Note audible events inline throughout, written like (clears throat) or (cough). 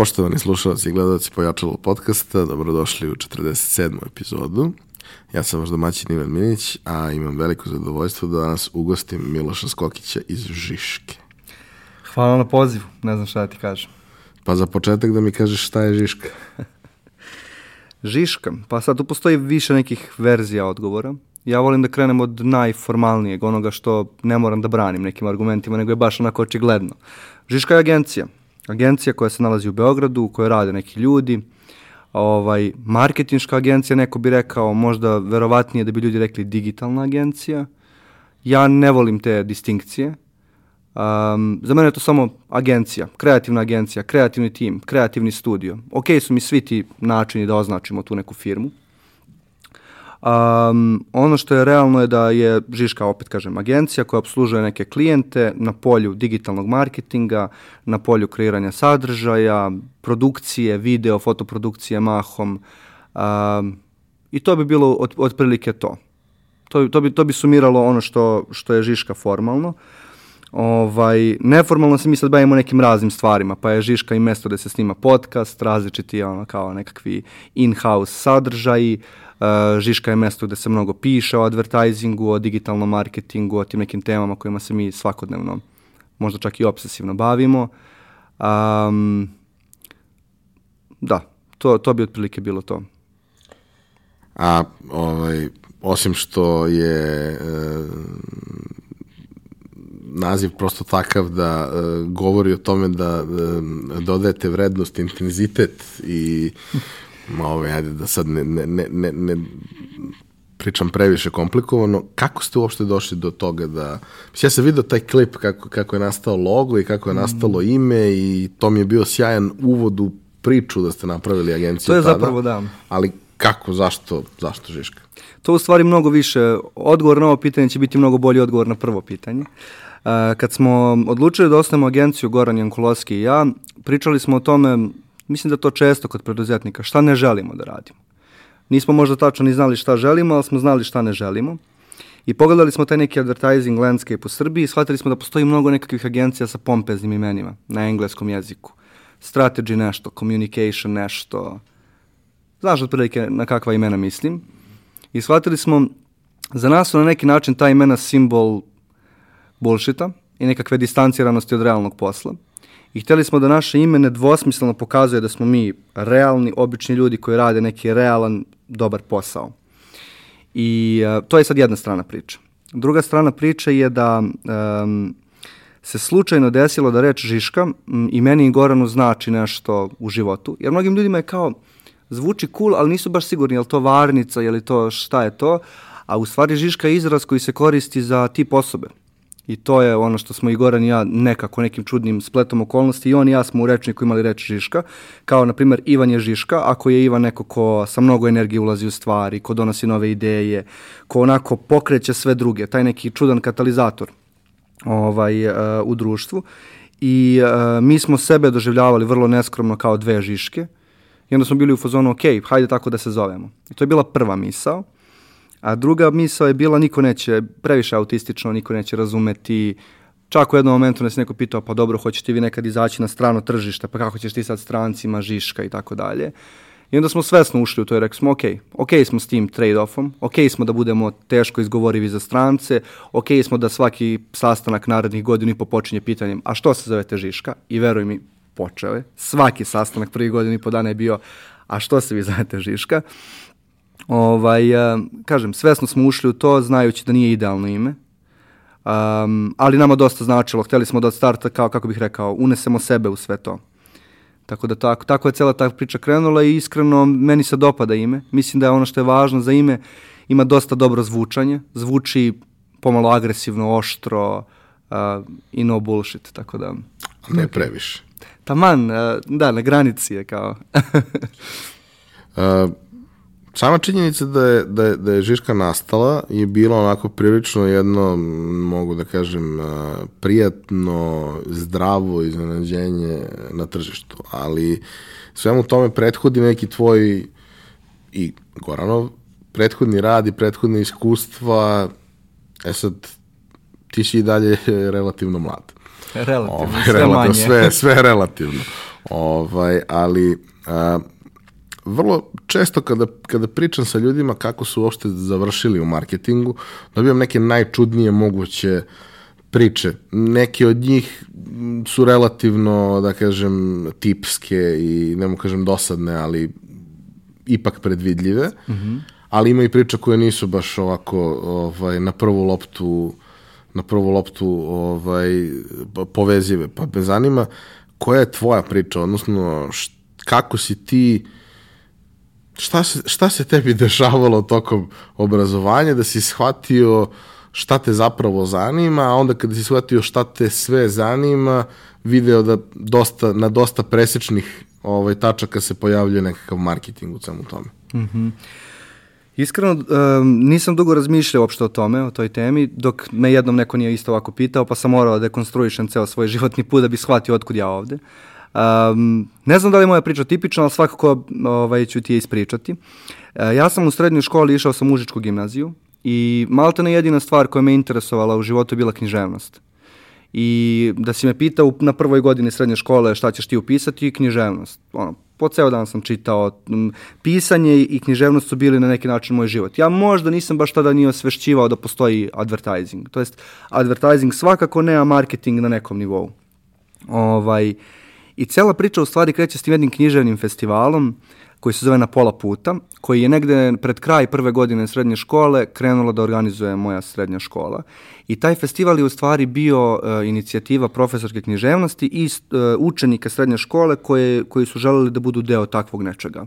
Poštovani slušalci i gledalci Pojačalo podcasta, dobrodošli u 47. epizodu. Ja sam vaš domaćin Ivan Minić, a imam veliko zadovoljstvo da danas ugostim Miloša Skokića iz Žiške. Hvala na pozivu, ne znam šta da ti kažem. Pa za početak da mi kažeš šta je Žiška. (laughs) Žiška, pa sad tu postoji više nekih verzija odgovora. Ja volim da krenem od najformalnijeg, onoga što ne moram da branim nekim argumentima, nego je baš onako očigledno. Žiška je agencija. Agencija koja se nalazi u Beogradu, u kojoj rade neki ljudi. Ovaj, marketinška agencija, neko bi rekao, možda verovatnije da bi ljudi rekli digitalna agencija. Ja ne volim te distinkcije. Um, za mene je to samo agencija, kreativna agencija, kreativni tim, kreativni studio. Ok su mi svi ti načini da označimo tu neku firmu. Um, ono što je realno je da je Žiška, opet kažem, agencija koja obslužuje neke klijente na polju digitalnog marketinga, na polju kreiranja sadržaja, produkcije, video, fotoprodukcije mahom. Um, I to bi bilo od, otprilike to. To, to, bi, to bi sumiralo ono što, što je Žiška formalno. Ovaj, neformalno se mi sad bavimo nekim raznim stvarima, pa je Žiška i mesto gde se snima podcast, različiti ono, kao nekakvi in-house sadržaji, uh, Žiška je mesto gde se mnogo piše o advertisingu, o digitalnom marketingu, o tim nekim temama kojima se mi svakodnevno, možda čak i obsesivno bavimo. Um, da, to, to bi otprilike bilo to. A ovaj, osim što je e, naziv prosto takav da e, govori o tome da e, dodajete vrednost, intenzitet i ove, ajde da sad ne, ne, ne, ne, ne pričam previše komplikovano, kako ste uopšte došli do toga da... Mislim, ja sam vidio taj klip kako, kako je nastao logo i kako je nastalo ime i to mi je bio sjajan uvod u priču da ste napravili agenciju To je tada, zapravo da. Ali kako, zašto, zašto Žiška? To u stvari mnogo više. Odgovor na ovo pitanje će biti mnogo bolji odgovor na prvo pitanje. Kad smo odlučili da osnovimo agenciju Goran Jankulovski i ja, pričali smo o tome, mislim da to često kod preduzetnika, šta ne želimo da radimo. Nismo možda tačno ni znali šta želimo, ali smo znali šta ne želimo. I pogledali smo taj neki advertising landscape u Srbiji i shvatili smo da postoji mnogo nekakvih agencija sa pompeznim imenima na engleskom jeziku. Strategy nešto, communication nešto. Znaš otprilike na kakva imena mislim. I shvatili smo, za nas su na neki način ta imena simbol bullshita i nekakve distanciranosti od realnog posla. I hteli smo da naše ime nedvosmisleno pokazuje da smo mi realni, obični ljudi koji rade neki realan, dobar posao. I uh, to je sad jedna strana priče. Druga strana priče je da um, se slučajno desilo da reč Žiška m, i meni i Goranu znači nešto u životu. Jer mnogim ljudima je kao, zvuči cool, ali nisu baš sigurni je li to varnica, je li to šta je to, a u stvari Žiška je izraz koji se koristi za tip osobe. I to je ono što smo i Goran i ja nekako nekim čudnim spletom okolnosti i on i ja smo u rečniku imali reč Žiška, kao na primjer Ivan je Žiška, ako je Ivan neko ko sa mnogo energije ulazi u stvari, ko donosi nove ideje, ko onako pokreće sve druge, taj neki čudan katalizator ovaj, uh, u društvu. I uh, mi smo sebe doživljavali vrlo neskromno kao dve Žiške i onda smo bili u fazonu, ok, hajde tako da se zovemo. I to je bila prva misao. A druga misao je bila niko neće, previše autistično, niko neće razumeti. Čak u jednom momentu nas neko pitao, pa dobro, hoćete vi nekad izaći na strano tržište, pa kako ćeš ti sad strancima, žiška i tako dalje. I onda smo svesno ušli u to i rekli smo, ok, ok smo s tim trade-offom, ok smo da budemo teško izgovorivi za strance, ok smo da svaki sastanak narednih godina i po počinje pitanjem, a što se zovete Žiška? I veruj mi, počeo je. Svaki sastanak prvi godinu i po dana je bio, a što se vi zovete Žiška? Ovaj, uh, kažem, svesno smo ušli u to, znajući da nije idealno ime, um, ali nama dosta značilo, hteli smo da od starta, kao, kako bih rekao, unesemo sebe u sve to. Tako da tako, tako je cela ta priča krenula i iskreno meni se dopada ime. Mislim da je ono što je važno za ime, ima dosta dobro zvučanje, zvuči pomalo agresivno, oštro uh, i no bullshit, tako da... Ne previše. Taman, uh, da, na granici je kao... uh, (laughs) sama činjenica da je, da je, da je Žiška nastala je bila onako prilično jedno, mogu da kažem, prijatno, zdravo iznenađenje na tržištu, ali svemu tome prethodi neki tvoj i Goranov prethodni rad i prethodne iskustva, e sad, ti si i dalje (laughs) relativno mlad. Relativno, Ove, sve relativno, manje. Sve, sve relativno. Ovaj, ali a, vrlo često kada, kada pričam sa ljudima kako su uopšte završili u marketingu, dobijam neke najčudnije moguće priče. Neke od njih su relativno, da kažem, tipske i ne mogu kažem dosadne, ali ipak predvidljive. Mm -hmm. Ali ima i priča koje nisu baš ovako ovaj, na prvu loptu na prvu loptu ovaj, povezive. Pa me zanima koja je tvoja priča, odnosno št, kako si ti šta se, šta se tebi dešavalo tokom obrazovanja da si shvatio šta te zapravo zanima, a onda kada si shvatio šta te sve zanima, video da dosta, na dosta presečnih ovaj, tačaka se pojavljuje nekakav marketing u svemu tome. Mm -hmm. Iskreno, um, nisam dugo razmišljao uopšte o tome, o toj temi, dok me jednom neko nije isto ovako pitao, pa sam morao da konstruišem ceo svoj životni put da bi shvatio otkud ja ovde. Um, ne znam da li je moja priča tipična, ali svakako ovaj, ću ti je ispričati. Uh, ja sam u srednjoj školi išao sam u mužičku gimnaziju i malta ne jedina stvar koja me interesovala u životu je bila književnost. I da si me pitao na prvoj godini srednje škole šta ćeš ti upisati, književnost. Ono, po ceo dan sam čitao. Pisanje i književnost su bili na neki način moj život. Ja možda nisam baš tada ni osvešćivao da postoji advertising. To jest, advertising svakako ne, a marketing na nekom nivou. Ovaj, I cela priča u stvari kreće s tim jednim književnim festivalom koji se zove Na pola puta, koji je negde pred kraj prve godine srednje škole krenula da organizuje moja srednja škola. I taj festival je u stvari bio uh, inicijativa profesorke književnosti i uh, učenika srednje škole koje, koji su želeli da budu deo takvog nečega.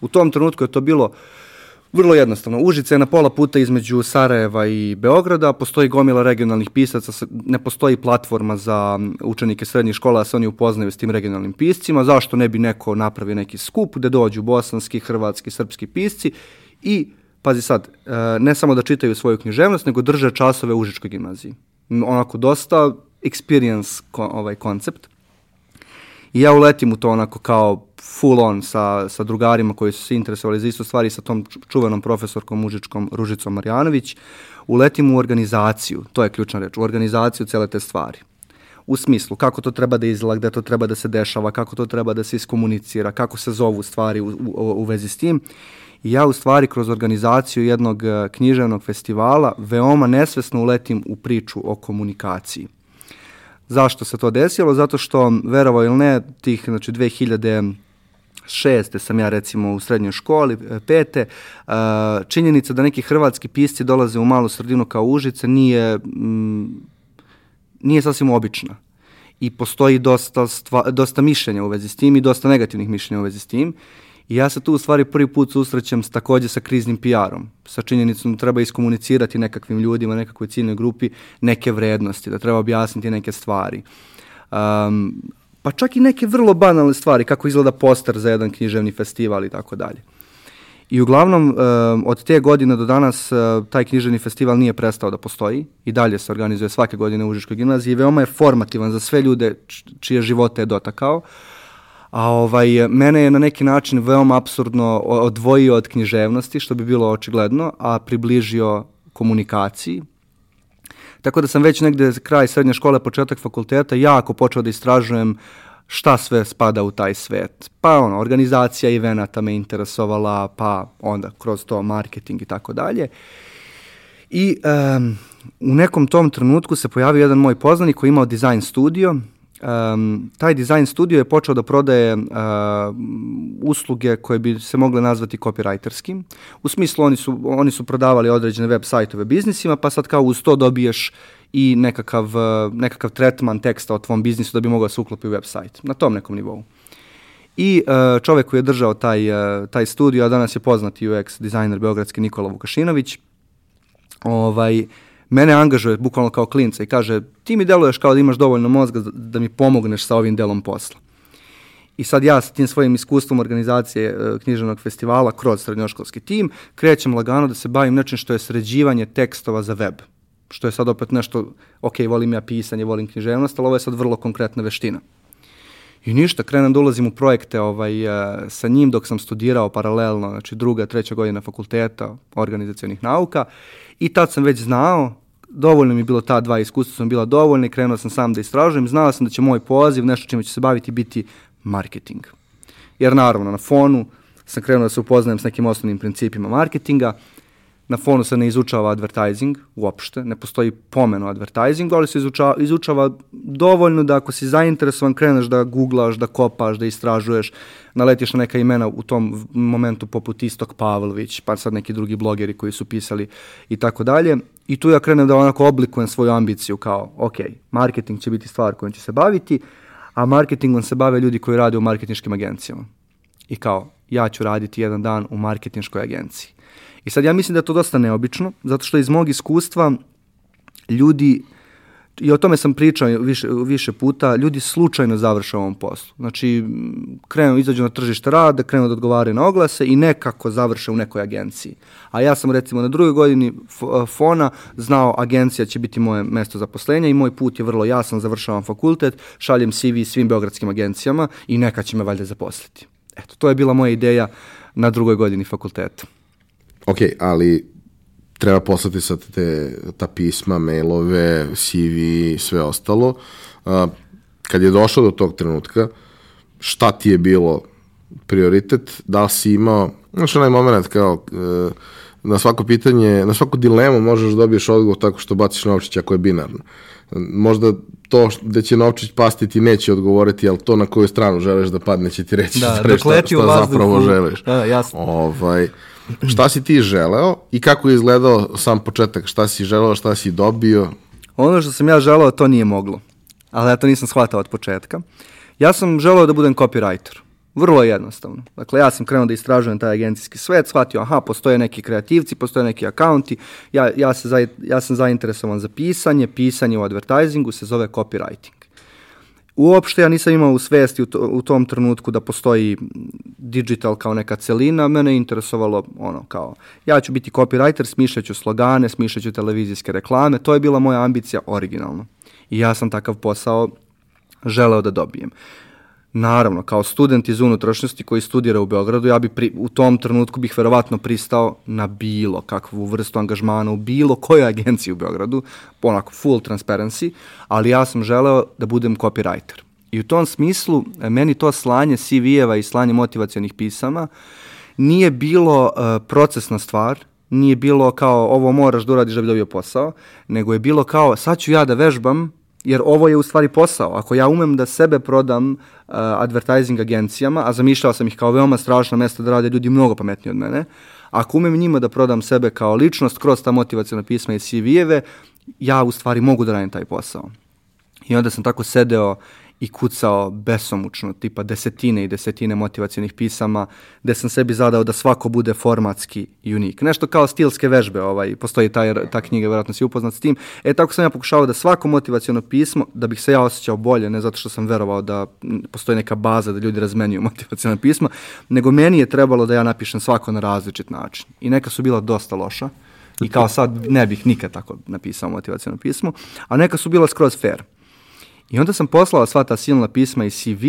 U tom trenutku je to bilo uh, Vrlo jednostavno. Užice je na pola puta između Sarajeva i Beograda, postoji gomila regionalnih pisaca, ne postoji platforma za učenike srednjih škola da se oni upoznaju s tim regionalnim piscima, zašto ne bi neko napravio neki skup gde dođu bosanski, hrvatski, srpski pisci i, pazi sad, e, ne samo da čitaju svoju književnost, nego drže časove u Užičkoj gimnaziji. Onako dosta experience ovaj koncept. I ja uletim u to onako kao full on sa, sa drugarima koji su se interesovali za isto stvari sa tom čuvenom profesorkom mužičkom Ružicom Marjanović. Uletim u organizaciju, to je ključna reč, u organizaciju cele te stvari. U smislu kako to treba da izgleda, gde to treba da se dešava, kako to treba da se iskomunicira, kako se zovu stvari u, u, u vezi s tim. I ja u stvari kroz organizaciju jednog eh, književnog festivala veoma nesvesno uletim u priču o komunikaciji. Zašto se to desilo? Zato što, verovo ili ne, tih, znači, 2000 šeste sam ja recimo u srednjoj školi, e, pete, e, činjenica da neki hrvatski pisci dolaze u malu sredinu kao Užice nije, nije sasvim obična. I postoji dosta, stva, dosta mišljenja u vezi s tim i dosta negativnih mišljenja u vezi s tim. I ja se tu u stvari prvi put susrećem s, takođe sa kriznim PR-om, sa činjenicom da treba iskomunicirati nekakvim ljudima, nekakvoj ciljnoj grupi neke vrednosti, da treba objasniti neke stvari. Um, pa čak i neke vrlo banalne stvari, kako izgleda poster za jedan književni festival i tako dalje. I uglavnom, od te godine do danas uh, taj književni festival nije prestao da postoji i dalje se organizuje svake godine u Užičkoj gimnaziji i veoma je formativan za sve ljude čije živote je dotakao. Uh, a ovaj, mene je na neki način veoma absurdno odvojio od književnosti, što bi bilo očigledno, a približio komunikaciji. Tako da sam već negde kraj srednje škole, početak fakulteta, jako počeo da istražujem šta sve spada u taj svet. Pa ono, organizacija evenata me interesovala, pa onda kroz to marketing i tako dalje. I um, u nekom tom trenutku se pojavio jedan moj poznanik koji imao design studio um, taj design studio je počeo da prodaje uh, usluge koje bi se mogle nazvati copywriterskim. U smislu oni su, oni su prodavali određene web sajtove biznisima, pa sad kao uz to dobiješ i nekakav, uh, nekakav tretman teksta o tvom biznisu da bi mogao da se uklopi u web sajt. Na tom nekom nivou. I uh, čovek koji je držao taj, uh, taj studio, a danas je poznati UX dizajner beogradski Nikola Vukašinović, ovaj, mene angažuje bukvalno kao klinca i kaže ti mi deluješ kao da imaš dovoljno mozga da, mi pomogneš sa ovim delom posla. I sad ja sa tim svojim iskustvom organizacije e, književnog festivala kroz srednjoškolski tim krećem lagano da se bavim nečim što je sređivanje tekstova za web. Što je sad opet nešto, ok, volim ja pisanje, volim književnost, ali ovo je sad vrlo konkretna veština. I ništa, krenem da ulazim u projekte ovaj, e, sa njim dok sam studirao paralelno, znači druga, treća godina fakulteta organizacijonih nauka i tad sam već znao dovoljno mi bilo ta dva iskustva, sam bila dovoljna i krenuo sam sam da istražujem. Znala sam da će moj poziv, nešto čime ću se baviti, biti marketing. Jer naravno, na fonu sam krenuo da se upoznajem s nekim osnovnim principima marketinga, na fonu se ne izučava advertising uopšte, ne postoji pomen o advertisingu, ali se izučava, izučava dovoljno da ako si zainteresovan kreneš da googlaš, da kopaš, da istražuješ, naletiš na neka imena u tom momentu poput Istok Pavlović, pa sad neki drugi blogeri koji su pisali i tako dalje. I tu ja krenem da onako oblikujem svoju ambiciju kao, ok, marketing će biti stvar kojom će se baviti, a marketingom se bave ljudi koji rade u marketinškim agencijama. I kao, ja ću raditi jedan dan u marketinškoj agenciji. I sad ja mislim da je to dosta neobično, zato što iz mog iskustva ljudi i o tome sam pričao više, više puta, ljudi slučajno završe ovom poslu. Znači, krenu, izađu na tržište rada, krenu da odgovaraju na oglase i nekako završe u nekoj agenciji. A ja sam recimo na drugoj godini fona znao agencija će biti moje mesto zaposlenja i moj put je vrlo jasan, završavam fakultet, šaljem CV svim beogradskim agencijama i neka će me valjda zaposliti. Eto, to je bila moja ideja na drugoj godini fakulteta. Ok, ali treba poslati sad te, ta pisma, mailove, CV, sve ostalo. Uh, kad je došlo do tog trenutka, šta ti je bilo prioritet? Da li si imao, znaš onaj moment kao uh, na svako pitanje, na svaku dilemu možeš dobiješ odgovor tako što baciš novčić ako je binarno. Možda to da će novčić pasti ti neće odgovoriti, ali to na koju stranu želiš da padne će ti reći da, (laughs) da šta, šta zapravo želiš. Da, jasno. Ovaj, šta si ti želeo i kako je izgledao sam početak? Šta si želeo, šta si dobio? Ono što sam ja želeo, to nije moglo. Ali ja to nisam shvatao od početka. Ja sam želeo da budem copywriter. Vrlo jednostavno. Dakle, ja sam krenuo da istražujem taj agencijski svet, shvatio, aha, postoje neki kreativci, postoje neki akaunti, ja, ja, se za, ja sam zainteresovan za pisanje, pisanje u advertisingu se zove copywriting. Uopšte ja nisam imao u svesti u, to, u tom trenutku da postoji digital kao neka celina, mene je interesovalo ono kao, ja ću biti copywriter, smišljaću slogane, smišljaću televizijske reklame, to je bila moja ambicija originalno. I ja sam takav posao želeo da dobijem. Naravno, kao student iz unutrašnjosti koji studira u Beogradu, ja bi pri, u tom trenutku bih verovatno pristao na bilo kakvu vrstu angažmana u bilo kojoj agenciji u Beogradu, onako full transparency, ali ja sam želeo da budem copywriter. I u tom smislu, e, meni to slanje CV-eva i slanje motivacijonih pisama nije bilo uh, procesna stvar, nije bilo kao ovo moraš da uradiš da bi dobio posao, nego je bilo kao sad ću ja da vežbam jer ovo je u stvari posao. Ako ja umem da sebe prodam uh, advertising agencijama, a zamišljao sam ih kao veoma strašna mesta da rade ljudi mnogo pametniji od mene, ako umem njima da prodam sebe kao ličnost kroz ta motivacijona pisma i CV-eve, ja u stvari mogu da radim taj posao. I onda sam tako sedeo i kucao besomučno, tipa desetine i desetine motivacijonih pisama, gde sam sebi zadao da svako bude formatski unik. Nešto kao stilske vežbe, ovaj, postoji taj, ta knjiga, vjerojatno si upoznat s tim. E, tako sam ja pokušavao da svako motivacijono pismo, da bih se ja osjećao bolje, ne zato što sam verovao da postoji neka baza da ljudi razmenjuju (laughs) motivacijono pisma, nego meni je trebalo da ja napišem svako na različit način. I neka su bila dosta loša. I kao sad ne bih nikad tako napisao motivacijono pismo, a neka su bila skroz fair. I onda sam poslala sva ta silna pisma i CV,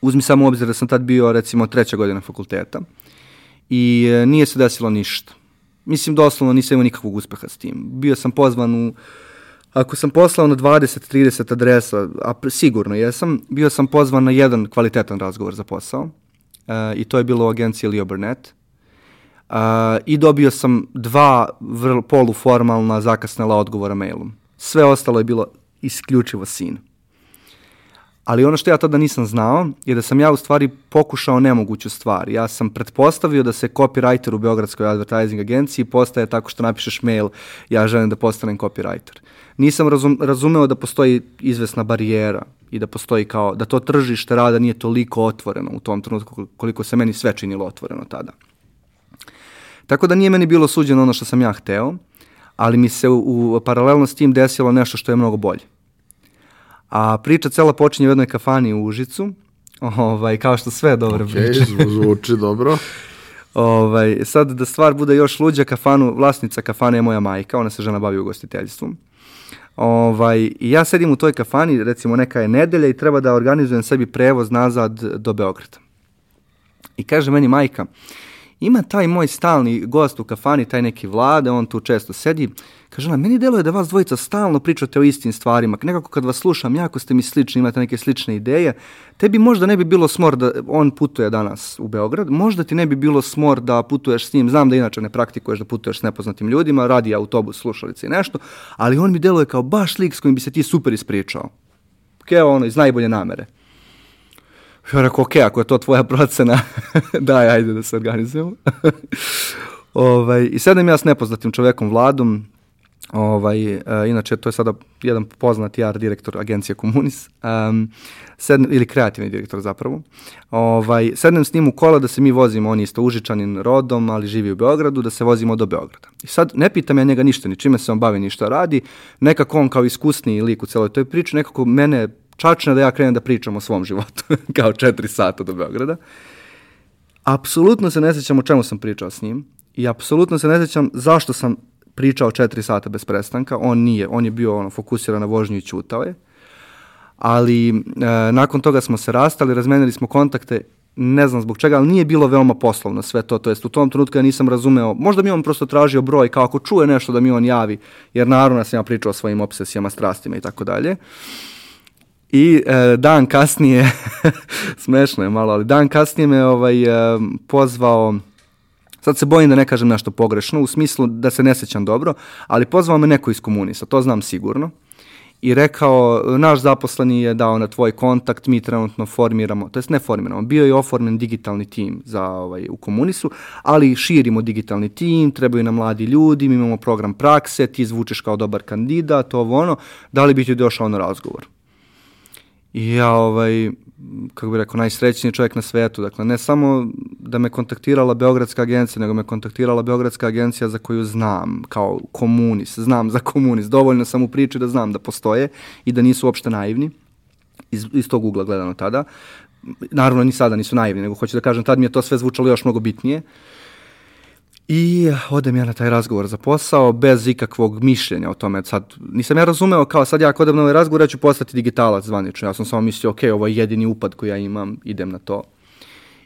uzmi samo obzir da sam tad bio recimo treća godina fakulteta i e, nije se desilo ništa. Mislim, doslovno nisam imao nikakvog uspeha s tim. Bio sam pozvan u, ako sam poslao na 20-30 adresa, a sigurno jesam, bio sam pozvan na jedan kvalitetan razgovor za posao e, i to je bilo u agenciji Leo Burnett. Uh, I dobio sam dva vrlo poluformalna zakasnela odgovora mailom. Sve ostalo je bilo isključivo sin. Ali ono što ja tada nisam znao je da sam ja u stvari pokušao nemoguću stvar. Ja sam pretpostavio da se copywriter u Beogradskoj advertising agenciji postaje tako što napišeš mail ja želim da postanem copywriter. Nisam razum, razumeo da postoji izvesna barijera i da postoji kao, da to tržište rada nije toliko otvoreno u tom trenutku koliko se meni sve činilo otvoreno tada. Tako da nije meni bilo suđeno ono što sam ja hteo, ali mi se u, u paralelno s tim desilo nešto što je mnogo bolje. A priča cela počinje u jednoj kafani u Užicu, ovaj, kao što sve dobre okay, priče. zvuči dobro. (laughs) ovaj, sad da stvar bude još luđa, kafanu, vlasnica kafane je moja majka, ona se žena bavi ugostiteljstvom. Ovaj, I ja sedim u toj kafani, recimo neka je nedelja i treba da organizujem sebi prevoz nazad do Beograda. I kaže meni majka, ima taj moj stalni gost u kafani, taj neki vlade, on tu često sedi, kaže ona, meni deluje da vas dvojica stalno pričate o istim stvarima, nekako kad vas slušam, jako ste mi slični, imate neke slične ideje, tebi možda ne bi bilo smor da on putuje danas u Beograd, možda ti ne bi bilo smor da putuješ s njim, znam da inače ne praktikuješ da putuješ s nepoznatim ljudima, radi autobus, slušalice i nešto, ali on mi deluje kao baš lik s kojim bi se ti super ispričao. Keo ono iz najbolje namere. Ja rekao, ok, ako je to tvoja procena, (laughs) daj, ajde da se organizujemo. (laughs) ovaj, I sedem ja s nepoznatim čovekom Vladom, ovaj, uh, inače to je sada jedan poznat jar direktor agencije Komunis, um, sedem, ili kreativni direktor zapravo. Ovaj, sednem s njim u kola da se mi vozimo, on je isto užičanin rodom, ali živi u Beogradu, da se vozimo do Beograda. I sad ne pitam ja njega ništa, ni čime se on bavi, ni šta radi, nekako on kao iskusniji lik u celoj toj priči, nekako mene čačne da ja krenem da pričam o svom životu, (laughs) kao četiri sata do Beograda. Apsolutno se ne sjećam o čemu sam pričao s njim i apsolutno se ne sjećam zašto sam pričao četiri sata bez prestanka. On nije, on je bio ono, fokusiran na vožnju i čutao je. Ali e, nakon toga smo se rastali, razmenili smo kontakte, ne znam zbog čega, ali nije bilo veoma poslovno sve to, to jest u tom trenutku ja nisam razumeo, možda mi on prosto tražio broj, kao ako čuje nešto da mi on javi, jer naravno sam ja pričao o svojim obsesijama, strastima i tako dalje. I e, dan kasnije, (laughs) smešno je malo, ali dan kasnije me ovaj, e, pozvao, sad se bojim da ne kažem nešto pogrešno, u smislu da se ne sećam dobro, ali pozvao me neko iz komunista, to znam sigurno. I rekao, naš zaposleni je dao na tvoj kontakt, mi trenutno formiramo, to jest ne formiramo, bio je oformen digitalni tim za, ovaj, u komunisu, ali širimo digitalni tim, trebaju nam mladi ljudi, mi imamo program prakse, ti zvučeš kao dobar kandidat, ovo ono, da li bi ti došao na razgovor? I ja, ovaj, kako bih rekao, najsrećniji čovjek na svetu. Dakle, ne samo da me kontaktirala Beogradska agencija, nego me kontaktirala Beogradska agencija za koju znam, kao komunis, znam za komunis. Dovoljno sam u priči da znam da postoje i da nisu uopšte naivni, iz, iz tog ugla gledano tada. Naravno, ni sada nisu naivni, nego hoću da kažem, tad mi je to sve zvučalo još mnogo bitnije. Uh, I odem ja na taj razgovor za posao bez ikakvog mišljenja o tome. Sad, nisam ja razumeo kao sad ja ako odem na ovaj razgovor, ja ću postati digitalac zvanično. Ja sam samo mislio, ok, ovo je jedini upad koji ja imam, idem na to.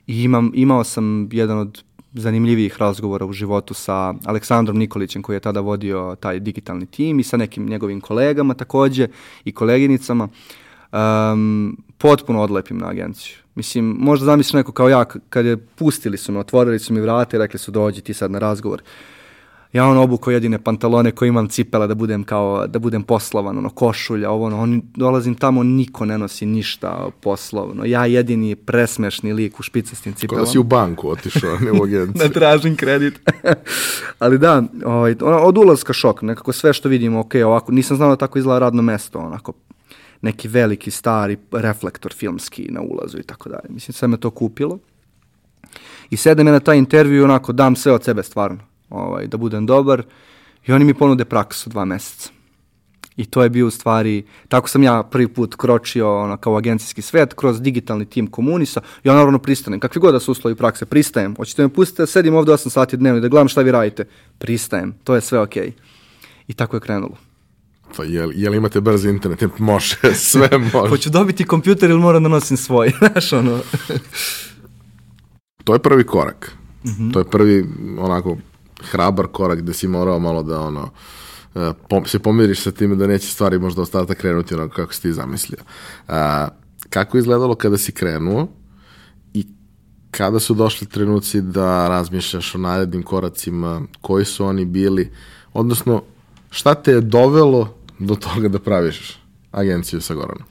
I imam, imao sam jedan od zanimljivijih razgovora u životu sa Aleksandrom Nikolićem koji je tada vodio taj digitalni tim i sa nekim njegovim kolegama takođe i koleginicama. Um, potpuno odlepim na agenciju Mislim, možda zamisliš neko kao ja, kad je pustili su me, otvorili su mi vrate i rekli su dođi ti sad na razgovor. Ja on obuko jedine pantalone koje imam cipela da budem kao, da budem poslovan, ono, košulja, ovo, ono, on, dolazim tamo, niko ne nosi ništa poslovno. Ja jedini presmešni lik u špicastim cipelama. Kada si u banku otišao, ne u (laughs) agenciju. da tražim kredit. (laughs) Ali da, ovaj, od ulaska šok, nekako sve što vidimo, ok, ovako, nisam znao da tako izgleda radno mesto, onako, neki veliki stari reflektor filmski na ulazu i tako dalje. Mislim, sve me to kupilo. I sedem je na taj intervju i onako dam sve od sebe stvarno, ovaj, da budem dobar. I oni mi ponude praksu dva meseca. I to je bio u stvari, tako sam ja prvi put kročio ono, kao agencijski svet, kroz digitalni tim komunisa. Ja naravno pristanem, kakvi god da su uslovi prakse, pristajem. Hoćete me pustiti da sedim ovde 8 sati dnevno i da gledam šta vi radite? Pristajem, to je sve okej. Okay. I tako je krenulo. Pa jel, jel imate brzi internet? (laughs) Može, (laughs) sve može. Hoću dobiti kompjuter ili moram da nosim svoj, (laughs) znaš ono. to je prvi korak. Mm -hmm. To je prvi onako hrabar korak gde si morao malo da ono uh, pom se pomiriš sa time da neće stvari možda ostatak krenuti onako kako si ti zamislio. Uh, kako je izgledalo kada si krenuo i kada su došli trenuci da razmišljaš o narednim koracima, koji su oni bili, odnosno šta te je dovelo do toga da praviš agenciju sa Goranom?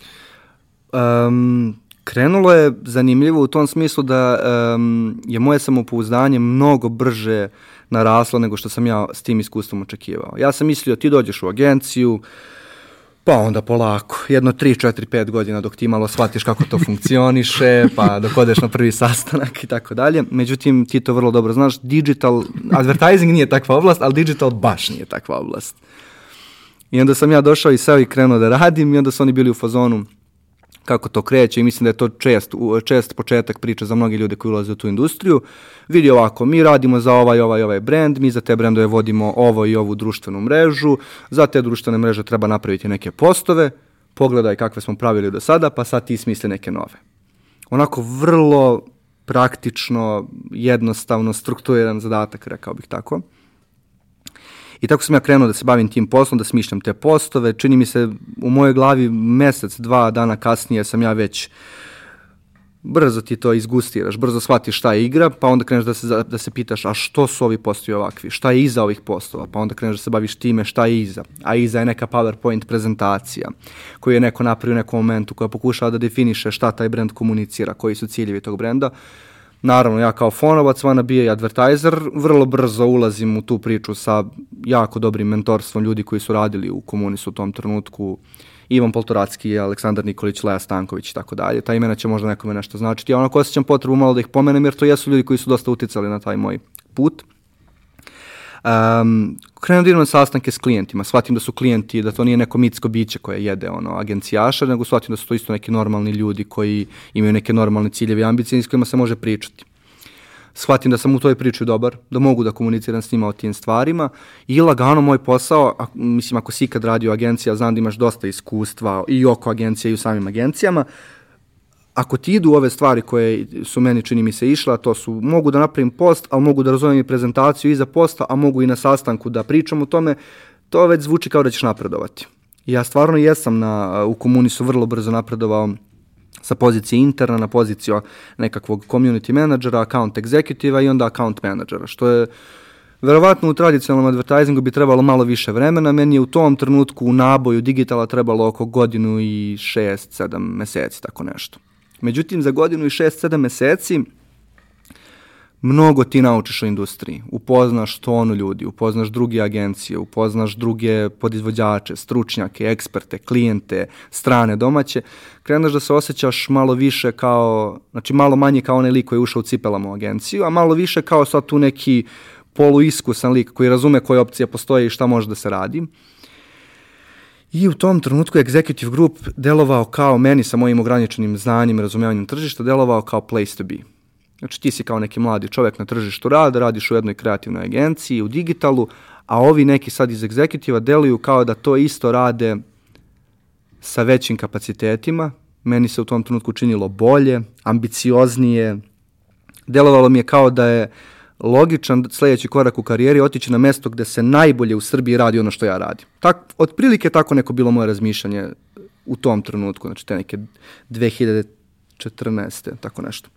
Um, krenulo je zanimljivo u tom smislu da um, je moje samopouzdanje mnogo brže naraslo nego što sam ja s tim iskustvom očekivao. Ja sam mislio ti dođeš u agenciju, pa onda polako, jedno 3, 4, 5 godina dok ti malo shvatiš kako to funkcioniše, (laughs) pa dok odeš na prvi sastanak i tako dalje. Međutim, ti to vrlo dobro znaš, digital, advertising nije takva oblast, ali digital baš nije takva oblast. I onda sam ja došao i seo i krenuo da radim i onda su oni bili u fazonu kako to kreće i mislim da je to čest, čest početak priče za mnogi ljude koji ulaze u tu industriju. Vidi ovako, mi radimo za ovaj, ovaj, ovaj brand, mi za te brendove vodimo ovo i ovu društvenu mrežu, za te društvene mreže treba napraviti neke postove, pogledaj kakve smo pravili do sada, pa sad ti smisli neke nove. Onako vrlo praktično, jednostavno, strukturiran zadatak, rekao bih tako. I tako sam ja krenuo da se bavim tim poslom, da smišljam te postove. Čini mi se u mojoj glavi mesec, dva dana kasnije sam ja već brzo ti to izgustiraš, brzo shvatiš šta je igra, pa onda kreneš da se, da se pitaš a što su ovi postoji ovakvi, šta je iza ovih postova, pa onda kreneš da se baviš time šta je iza, a iza je neka PowerPoint prezentacija koju je neko napravio u nekom momentu koja pokušava da definiše šta taj brend komunicira, koji su ciljevi tog brenda. Naravno, ja kao fonovac, vana bio i advertiser, vrlo brzo ulazim u tu priču sa jako dobrim mentorstvom ljudi koji su radili u komunisu u tom trenutku, Ivan Poltoracki, Aleksandar Nikolić, Leja Stanković i tako dalje. Ta imena će možda nekome nešto značiti. Ja onako osjećam potrebu malo da ih pomenem jer to jesu ljudi koji su dosta uticali na taj moj put. Um, krenem da idem na sastanke s klijentima, shvatim da su klijenti, da to nije neko mitsko biće koje jede ono, agencijaša, nego shvatim da su to isto neki normalni ljudi koji imaju neke normalne ciljeve i ambicije s kojima se može pričati. Shvatim da sam u toj priči dobar, da mogu da komuniciram s njima o tim stvarima i lagano moj posao, a, mislim ako si ikad radio agencija, znam da imaš dosta iskustva i oko agencija i u samim agencijama, ako ti idu ove stvari koje su meni čini mi se išla, to su mogu da napravim post, ali mogu da razumem i prezentaciju iza posta, a mogu i na sastanku da pričam o tome, to već zvuči kao da ćeš napredovati. Ja stvarno jesam na, u komunisu vrlo brzo napredovao sa pozicije interna na poziciju nekakvog community menadžera, account executiva i onda account menadžera, što je verovatno u tradicionalnom advertisingu bi trebalo malo više vremena, meni je u tom trenutku u naboju digitala trebalo oko godinu i šest, sedam meseci, tako nešto. Međutim, za godinu i šest, sedam meseci mnogo ti naučiš o industriji, upoznaš tonu ljudi, upoznaš druge agencije, upoznaš druge podizvođače, stručnjake, eksperte, klijente, strane, domaće, kreneš da se osjećaš malo više kao, znači malo manje kao onaj lik koji je ušao u cipelama u agenciju, a malo više kao sad tu neki poluiskusan lik koji razume koje opcije postoje i šta može da se radi. I u tom trenutku Executive Group delovao kao meni sa mojim ograničenim znanjem i razumevanjem tržišta, delovao kao place to be Znači ti si kao neki mladi čovjek na tržištu rada, radiš u jednoj kreativnoj agenciji, u digitalu, a ovi neki sad iz egzekutiva deluju kao da to isto rade sa većim kapacitetima. Meni se u tom trenutku činilo bolje, ambicioznije. Delovalo mi je kao da je logičan sledeći korak u karijeri otići na mesto gde se najbolje u Srbiji radi ono što ja radim. Tak, otprilike tako neko bilo moje razmišljanje u tom trenutku, znači te neke 2014. tako nešto.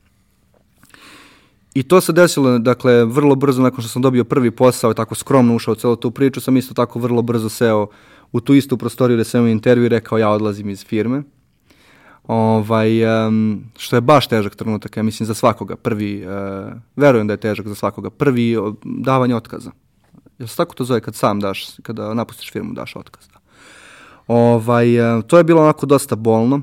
I to se desilo, dakle, vrlo brzo nakon što sam dobio prvi posao i tako skromno ušao u celu tu priču, sam isto tako vrlo brzo seo u tu istu prostoriju da sam imao intervju i rekao ja odlazim iz firme. Ovaj, um, što je baš težak trenutak, ja mislim za svakoga. Prvi, uh, verujem da je težak za svakoga. Prvi uh, davanje otkaza. Jel se tako to zove kad sam daš, kada napustiš firmu daš otkaz? Da. Ovaj, uh, to je bilo onako dosta bolno.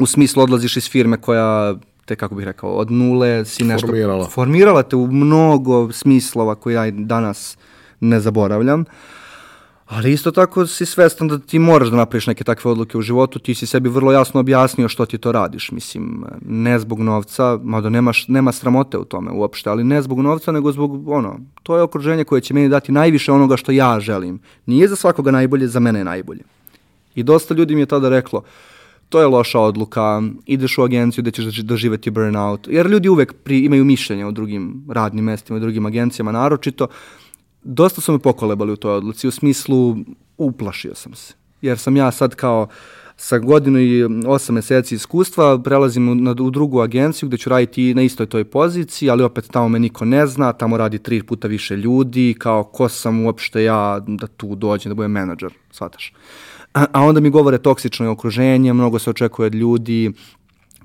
U smislu odlaziš iz firme koja te, kako bih rekao, od nule si nešto... Formirala. Formirala te u mnogo smislova koje ja danas ne zaboravljam. Ali isto tako si svestan da ti moraš da napraviš neke takve odluke u životu, ti si sebi vrlo jasno objasnio što ti to radiš, mislim, ne zbog novca, mada nemaš, nema sramote u tome uopšte, ali ne zbog novca, nego zbog, ono, to je okruženje koje će meni dati najviše onoga što ja želim. Nije za svakoga najbolje, za mene je najbolje. I dosta ljudi mi je tada reklo, to je loša odluka, ideš u agenciju da ćeš doživeti burnout, jer ljudi uvek pri, imaju mišljenje o drugim radnim mestima i drugim agencijama, naročito, dosta su me pokolebali u toj odluci, u smislu uplašio sam se, jer sam ja sad kao sa godinu i osam meseci iskustva prelazim u, na, u drugu agenciju gde ću raditi na istoj toj poziciji, ali opet tamo me niko ne zna, tamo radi tri puta više ljudi, kao ko sam uopšte ja da tu dođem, da budem menadžer, shvataš. A, a onda mi govore toksično okruženje, mnogo se očekuje od ljudi,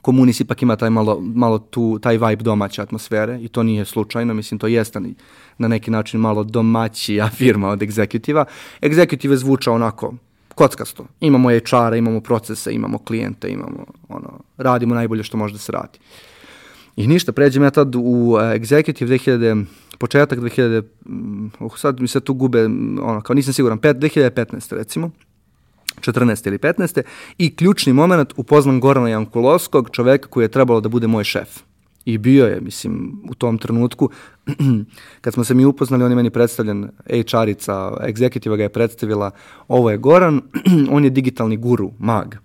komunis ipak ima taj malo, malo tu, taj vibe domaće atmosfere i to nije slučajno, mislim to jeste na neki način malo domaćija (laughs) firma od egzekutiva. Egzekutive zvuča onako kockasto. Imamo HR-a, imamo procese, imamo klijente, imamo, ono, radimo najbolje što može da se radi. I ništa, pređem ja tad u uh, Executive 2000, početak 2000, uh, sad mi se tu gube, ono, kao nisam siguran, pet, 2015. recimo. 14. ili 15. I ključni moment upoznam Gorana Jankulovskog, čoveka koji je trebalo da bude moj šef. I bio je, mislim, u tom trenutku, (clears throat) kad smo se mi upoznali, on je meni predstavljen, HR-ica, egzekutiva ga je predstavila, ovo je Goran, (clears throat) on je digitalni guru, mag.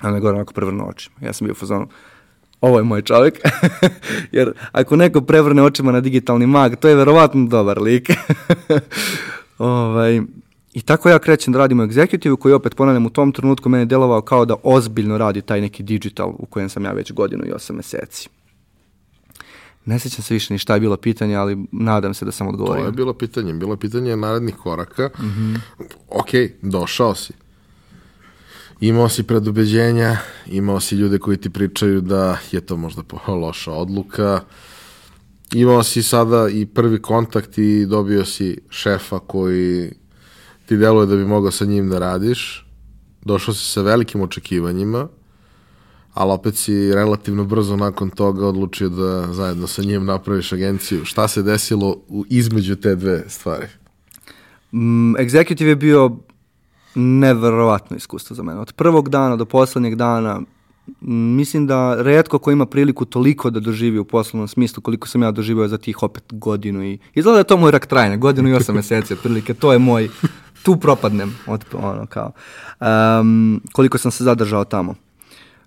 A je Goran onako prvrno oči. Ja sam bio u fazonu, ovo je moj čovjek, (laughs) jer ako neko prevrne očima na digitalni mag, to je verovatno dobar lik. (laughs) ovaj, I tako ja krećem da radim u executive koji opet ponavljam u tom trenutku meni je delovao kao da ozbiljno radi taj neki digital u kojem sam ja već godinu i osam meseci. Ne sećam se više ni šta je bilo pitanje, ali nadam se da sam odgovorio. To je bilo pitanje. Bilo je pitanje narednih koraka. Mm -hmm. Ok, došao si. Imao si predubeđenja, imao si ljude koji ti pričaju da je to možda loša odluka, imao si sada i prvi kontakt i dobio si šefa koji ti deluje da bi mogao sa njim da radiš, došao si sa velikim očekivanjima, ali opet si relativno brzo nakon toga odlučio da zajedno sa njim napraviš agenciju. Šta se desilo u, između te dve stvari? Mm, executive je bio neverovatno iskustvo za mene. Od prvog dana do poslednjeg dana mislim da redko ko ima priliku toliko da doživi u poslovnom smislu koliko sam ja doživio za tih opet godinu i izgleda da je to moj rak trajanja, godinu i osam meseci otprilike, to je moj, tu propadnem od, ono kao, um, koliko sam se zadržao tamo.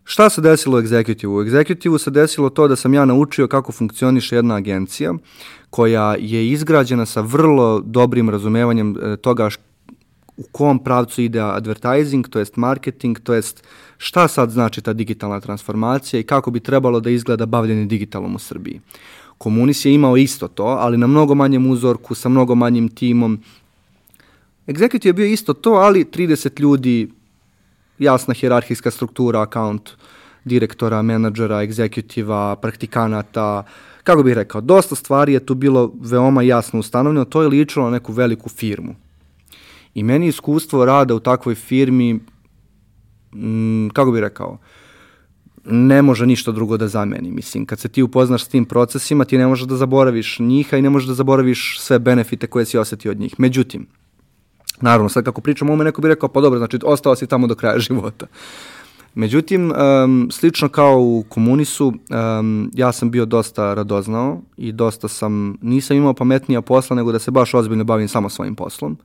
Šta se desilo u Executive? U Executive se desilo to da sam ja naučio kako funkcioniše jedna agencija koja je izgrađena sa vrlo dobrim razumevanjem e, toga u kom pravcu ide advertising, to jest marketing, to jest šta sad znači ta digitalna transformacija i kako bi trebalo da izgleda bavljanje digitalom u Srbiji. Komunis je imao isto to, ali na mnogo manjem uzorku, sa mnogo manjim timom. Executive je bio isto to, ali 30 ljudi, jasna hjerarhijska struktura, account direktora, menadžera, egzekutiva, praktikanata, kako bih rekao, dosta stvari je tu bilo veoma jasno ustanovljeno, to je ličilo na neku veliku firmu. I meni iskustvo rada u takvoj firmi, m, mm, kako bih rekao, ne može ništa drugo da zameni. Mislim, kad se ti upoznaš s tim procesima, ti ne možeš da zaboraviš njih, a i ne možeš da zaboraviš sve benefite koje si osetio od njih. Međutim, naravno, sad kako pričam, ovo neko bi rekao, pa dobro, znači, ostao si tamo do kraja (laughs) života. Međutim, um, slično kao u komunisu, um, ja sam bio dosta radoznao i dosta sam, nisam imao pametnija posla nego da se baš ozbiljno bavim samo svojim poslom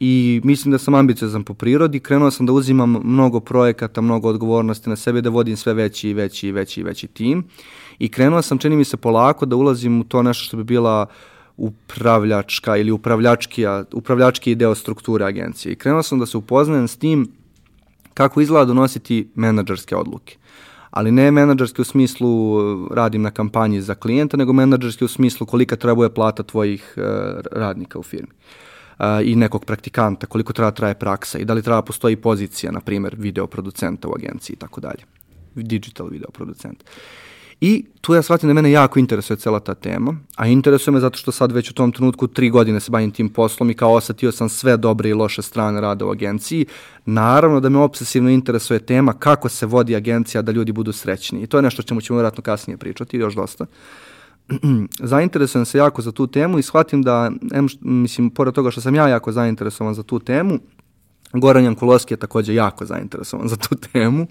i mislim da sam ambiciozan po prirodi, krenuo sam da uzimam mnogo projekata, mnogo odgovornosti na sebe, da vodim sve veći i veći i veći i veći tim i krenuo sam, čini mi se polako, da ulazim u to nešto što bi bila upravljačka ili upravljačkija, upravljački deo strukture agencije i krenuo sam da se upoznajem s tim kako izgleda donositi menadžerske odluke. Ali ne menadžerski u smislu radim na kampanji za klijenta, nego menadžerski u smislu kolika trebuje plata tvojih uh, radnika u firmi. Uh, i nekog praktikanta, koliko treba traje praksa i da li treba postoji pozicija, na primer, videoproducenta u agenciji i tako dalje. Digital videoproducent. I tu ja shvatim da mene jako interesuje cela ta tema, a interesuje me zato što sad već u tom trenutku tri godine se bavim tim poslom i kao osetio sam sve dobre i loše strane rada u agenciji. Naravno da me obsesivno interesuje tema kako se vodi agencija da ljudi budu srećni. I to je nešto čemu ćemo vjerojatno kasnije pričati, još dosta. (clears throat) Zainteresujem se jako za tu temu i shvatim da, em, mislim, pored toga što sam ja jako zainteresovan za tu temu, Goran Jankulovski je takođe jako zainteresovan za tu temu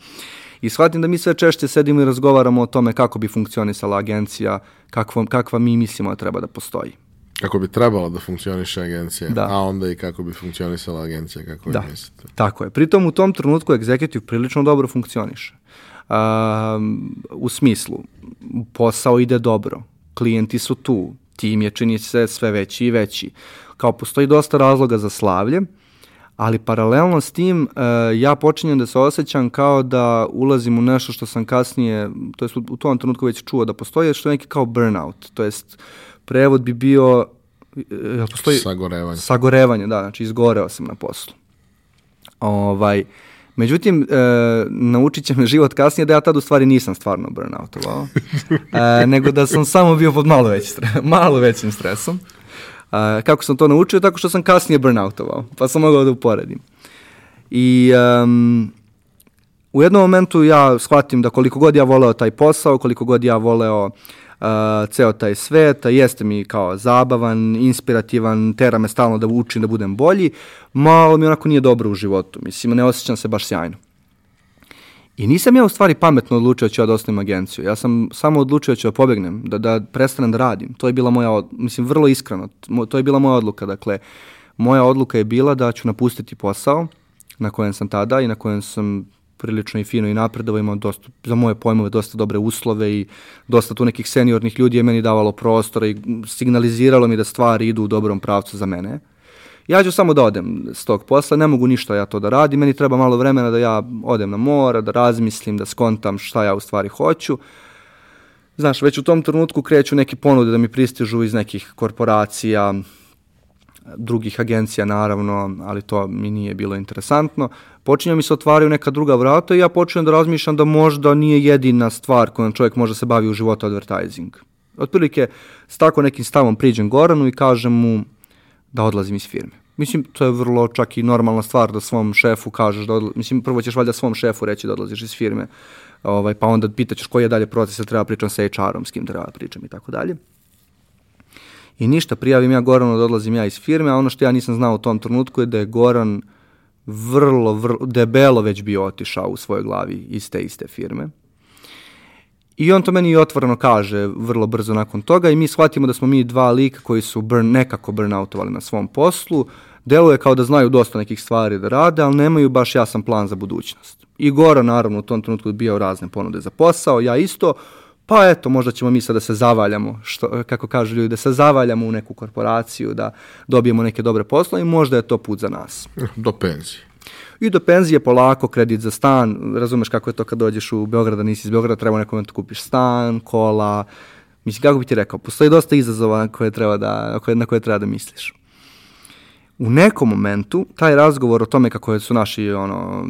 i shvatim da mi sve češće sedimo i razgovaramo o tome kako bi funkcionisala agencija, kakva, kakva mi mislimo da treba da postoji. Kako bi trebalo da funkcioniše agencija, da. a onda i kako bi funkcionisala agencija, kako da. mislite. Tako je. Pritom u tom trenutku executive prilično dobro funkcioniše. Um, u smislu, posao ide dobro, klijenti su tu, tim je čini se sve veći i veći. Kao postoji dosta razloga za slavlje, ali paralelno s tim uh, ja počinjem da se osjećam kao da ulazim u nešto što sam kasnije, to jest u tom trenutku već čuo da postoji, što je neki kao burnout, to jest prevod bi bio uh, postoji sagorevanje. Sagorevanje, da, znači izgoreo sam na poslu. Ovaj, Međutim, e, naučit će me život kasnije da ja tad u stvari nisam stvarno burnoutovao, e, nego da sam samo bio pod malo, već (laughs) malo većim stresom. E, kako sam to naučio? Tako što sam kasnije burnoutovao, pa sam mogao da uporedim. I um, u jednom momentu ja shvatim da koliko god ja voleo taj posao, koliko god ja voleo uh, ceo taj svet, jeste mi kao zabavan, inspirativan, tera me stalno da učim da budem bolji, malo mi onako nije dobro u životu, mislim, ne osjećam se baš sjajno. I nisam ja u stvari pametno odlučio da ću ja da ostavim agenciju. Ja sam samo odlučio da ću da pobegnem, da, da prestanem da radim. To je bila moja, mislim, vrlo iskreno, to je bila moja odluka. Dakle, moja odluka je bila da ću napustiti posao na kojem sam tada i na kojem sam prilično i fino i napredovo, imao dosta, za moje pojmove dosta dobre uslove i dosta tu nekih seniornih ljudi je meni davalo prostora i signaliziralo mi da stvari idu u dobrom pravcu za mene. Ja ću samo da odem s tog posla, ne mogu ništa ja to da radim, meni treba malo vremena da ja odem na mora, da razmislim, da skontam šta ja u stvari hoću. Znaš, već u tom trenutku kreću neki ponude da mi pristižu iz nekih korporacija, drugih agencija naravno, ali to mi nije bilo interesantno. Počinje mi se otvaraju neka druga vrata i ja počinjem da razmišljam da možda nije jedina stvar kojom čovjek može se bavi u životu advertising. Otprilike s tako nekim stavom priđem Goranu i kažem mu da odlazim iz firme. Mislim, to je vrlo čak i normalna stvar da svom šefu kažeš da odlazim. Mislim, prvo ćeš valjda svom šefu reći da odlaziš iz firme, ovaj, pa onda pitaćeš koji je dalje proces, treba pričam sa HR-om, s kim treba pričam i tako dalje. I ništa, prijavim ja Goranu da odlazim ja iz firme, a ono što ja nisam znao u tom trenutku je da je Goran vrlo, vrlo, debelo već bio otišao u svojoj glavi iz te iste firme. I on to meni otvoreno kaže vrlo brzo nakon toga i mi shvatimo da smo mi dva lika koji su burn, nekako burnoutovali na svom poslu, deluje kao da znaju dosta nekih stvari da rade, ali nemaju baš jasan plan za budućnost. I Gora naravno u tom trenutku bio razne ponude za posao, ja isto, pa eto, možda ćemo mi sad da se zavaljamo, što, kako kažu ljudi, da se zavaljamo u neku korporaciju, da dobijemo neke dobre poslove i možda je to put za nas. Do penzije. I do penzije polako, kredit za stan, razumeš kako je to kad dođeš u Beograd, da nisi iz Beograda, treba nekom momentu kupiš stan, kola, mislim, kako bi ti rekao, postoji dosta izazova na koje treba da, na koje treba da misliš u nekom momentu taj razgovor o tome kako su naši ono,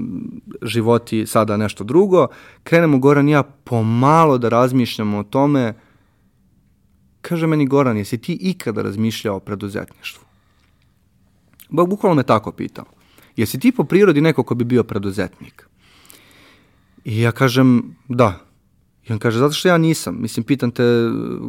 životi sada nešto drugo, krenemo Goran i ja pomalo da razmišljamo o tome, kaže meni Goran, jesi ti ikada razmišljao o preduzetništvu? Bog bukvalno me tako pitao. Jesi ti po prirodi neko ko bi bio preduzetnik? I ja kažem, da. I on kaže, zato što ja nisam. Mislim, pitan te,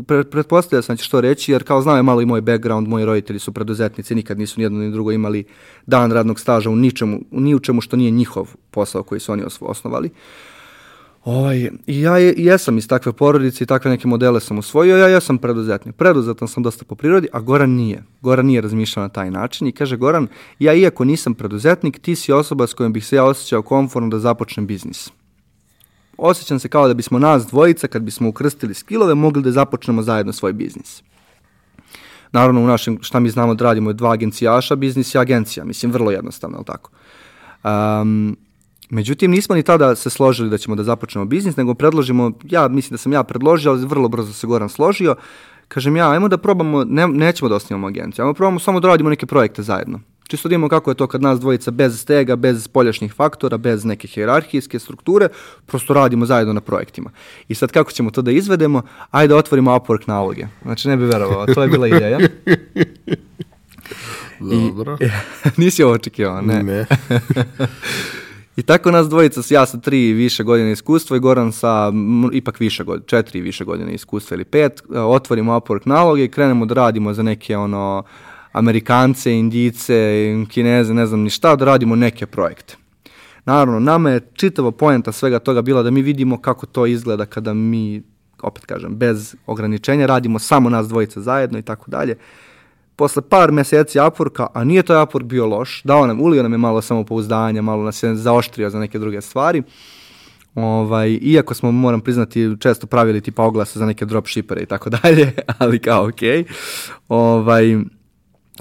pre, pretpostavlja sam će što reći, jer kao znao je malo i moj background, moji roditelji su preduzetnici, nikad nisu ni jedno ni drugo imali dan radnog staža u ničemu, ni u čemu što nije njihov posao koji su oni osnovali. Ovaj, ja je, jesam iz takve porodice i takve neke modele sam usvojio, ja jesam preduzetnik. Preduzetan sam dosta po prirodi, a Goran nije. Goran nije razmišljao na taj način i kaže Goran, ja iako nisam preduzetnik, ti si osoba s kojom bih se ja osjećao komfortno da započnem biznis osjećam se kao da bismo nas dvojica, kad bismo ukrstili skillove, mogli da započnemo zajedno svoj biznis. Naravno, u našem, šta mi znamo da radimo je dva agencijaša, biznis i agencija. Mislim, vrlo jednostavno, je li tako? Um, međutim, nismo ni tada se složili da ćemo da započnemo biznis, nego predložimo, ja mislim da sam ja predložio, ali vrlo brzo se Goran složio, kažem ja, ajmo da probamo, ne, nećemo da osnimamo agenciju, ajmo da probamo samo da radimo neke projekte zajedno. Čisto da imamo kako je to kad nas dvojica bez stega, bez spoljašnjih faktora, bez neke hjerarhijske strukture, prosto radimo zajedno na projektima. I sad kako ćemo to da izvedemo? Ajde otvorimo Upwork naloge. Znači ne bi verovao, to je bila ideja. (laughs) Dobro. I, (laughs) nisi ovo očekivao, ne? Ne. (laughs) I tako nas dvojica, ja sa tri i više godine iskustva i Goran sa ipak više godine, četiri i više godine iskustva ili pet, otvorimo Upwork naloge i krenemo da radimo za neke ono Amerikance, Indice, Kineze, ne znam ni šta, da radimo neke projekte. Naravno, nama je čitava poenta svega toga bila da mi vidimo kako to izgleda kada mi, opet kažem, bez ograničenja radimo samo nas dvojica zajedno i tako dalje. Posle par meseci Upworka, a nije to Upwork bio loš, dao nam, ulio nam je malo samopouzdanja, malo nas je zaoštrio za neke druge stvari. Ovaj, iako smo, moram priznati, često pravili tipa oglase za neke dropshippere i tako (laughs) dalje, ali kao okej. Okay. Ovaj,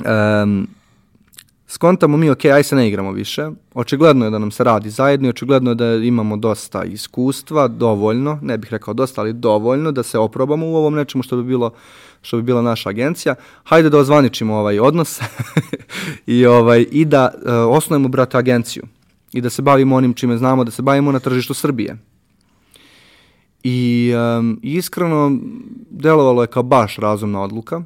Um, skontamo mi, ok, aj se ne igramo više. Očigledno je da nam se radi zajedno i očigledno je da imamo dosta iskustva, dovoljno, ne bih rekao dosta, ali dovoljno da se oprobamo u ovom nečemu što bi bilo što bi bila naša agencija. Hajde da ozvaničimo ovaj odnos (laughs) i, ovaj, i da uh, osnovimo, brate, agenciju i da se bavimo onim čime znamo, da se bavimo na tržištu Srbije. I um, iskreno delovalo je kao baš razumna odluka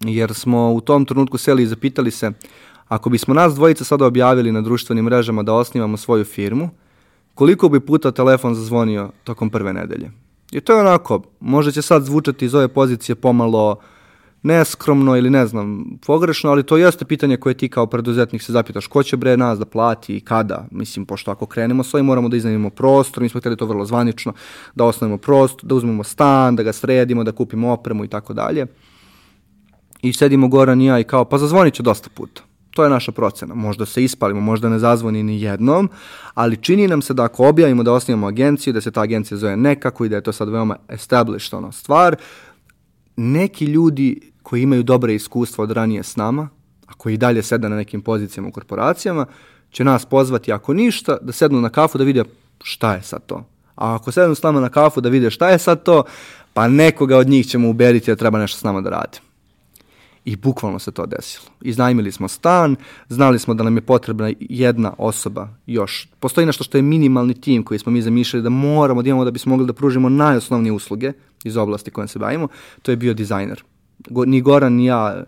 jer smo u tom trenutku seli i zapitali se ako bismo nas dvojica sada objavili na društvenim mrežama da osnivamo svoju firmu, koliko bi puta telefon zazvonio tokom prve nedelje? I to je onako, možda će sad zvučati iz ove pozicije pomalo neskromno ili ne znam, pogrešno, ali to jeste pitanje koje ti kao preduzetnik se zapitaš ko će bre nas da plati i kada. Mislim, pošto ako krenemo s ovim moramo da iznajmimo prostor, mi smo htjeli to vrlo zvanično, da osnovimo prostor, da uzmemo stan, da ga sredimo, da kupimo opremu i tako dalje. I sedimo Goran i ja i kao, pa zazvonit će dosta puta. To je naša procena. Možda se ispalimo, možda ne zazvoni ni jednom, ali čini nam se da ako objavimo da osnijemo agenciju, da se ta agencija zove nekako i da je to sad veoma established ono stvar, neki ljudi koji imaju dobre iskustva od ranije s nama, a koji dalje sede na nekim pozicijama u korporacijama, će nas pozvati, ako ništa, da sednu na kafu da vide šta je sad to. A ako sednu s nama na kafu da vide šta je sad to, pa nekoga od njih ćemo uberiti da treba nešto s nama da radi. I bukvalno se to desilo. Iznajmili smo stan, znali smo da nam je potrebna jedna osoba još. Postoji nešto što je minimalni tim koji smo mi zamišljali da moramo da imamo da bismo mogli da pružimo najosnovnije usluge iz oblasti kojom se bavimo. To je bio dizajner. Ni Goran, ni ja,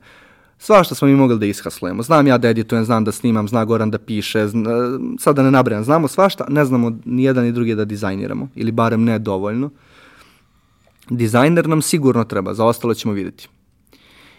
svašta smo mi mogli da ishaslujemo. Znam ja da editujem, znam da snimam, zna Goran da piše, zna, sad da ne nabrajam, znamo svašta, ne znamo ni jedan ni drugi da dizajniramo, ili barem ne dovoljno. Dizajner nam sigurno treba, za ostalo ćemo videti.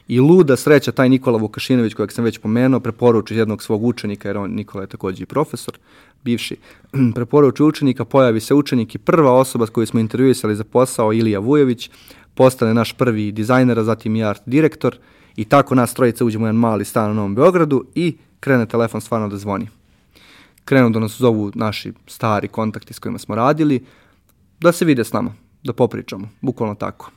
I luda sreća, taj Nikola Vukašinović, kojeg sam već pomenuo, preporuči jednog svog učenika, jer on, Nikola je takođe i profesor, bivši, (clears throat) preporuči učenika, pojavi se učenik i prva osoba koju smo intervjuisali za posao, Ilija Vujović, postane naš prvi dizajner, a zatim i art direktor i tako nas trojica uđemo u jedan mali stan u Novom Beogradu i krene telefon stvarno da zvoni. Krenu da nas zovu naši stari kontakti s kojima smo radili, da se vide s nama, da popričamo, bukvalno tako.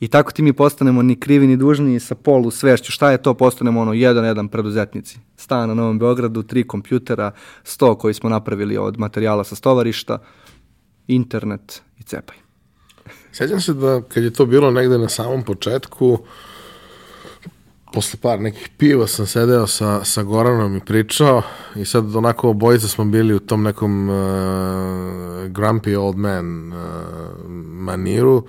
I tako ti mi postanemo ni krivi ni dužni sa polu svešću. Šta je to? Postanemo ono jedan jedan preduzetnici. Stan na Novom Beogradu, tri kompjutera, sto koji smo napravili od materijala sa stovarišta, internet i cepaj. Sjećam se da kad je to bilo negde na samom početku, posle par nekih piva sam sedeo sa, sa Goranom i pričao i sad onako obojica smo bili u tom nekom uh, grumpy old man uh, maniru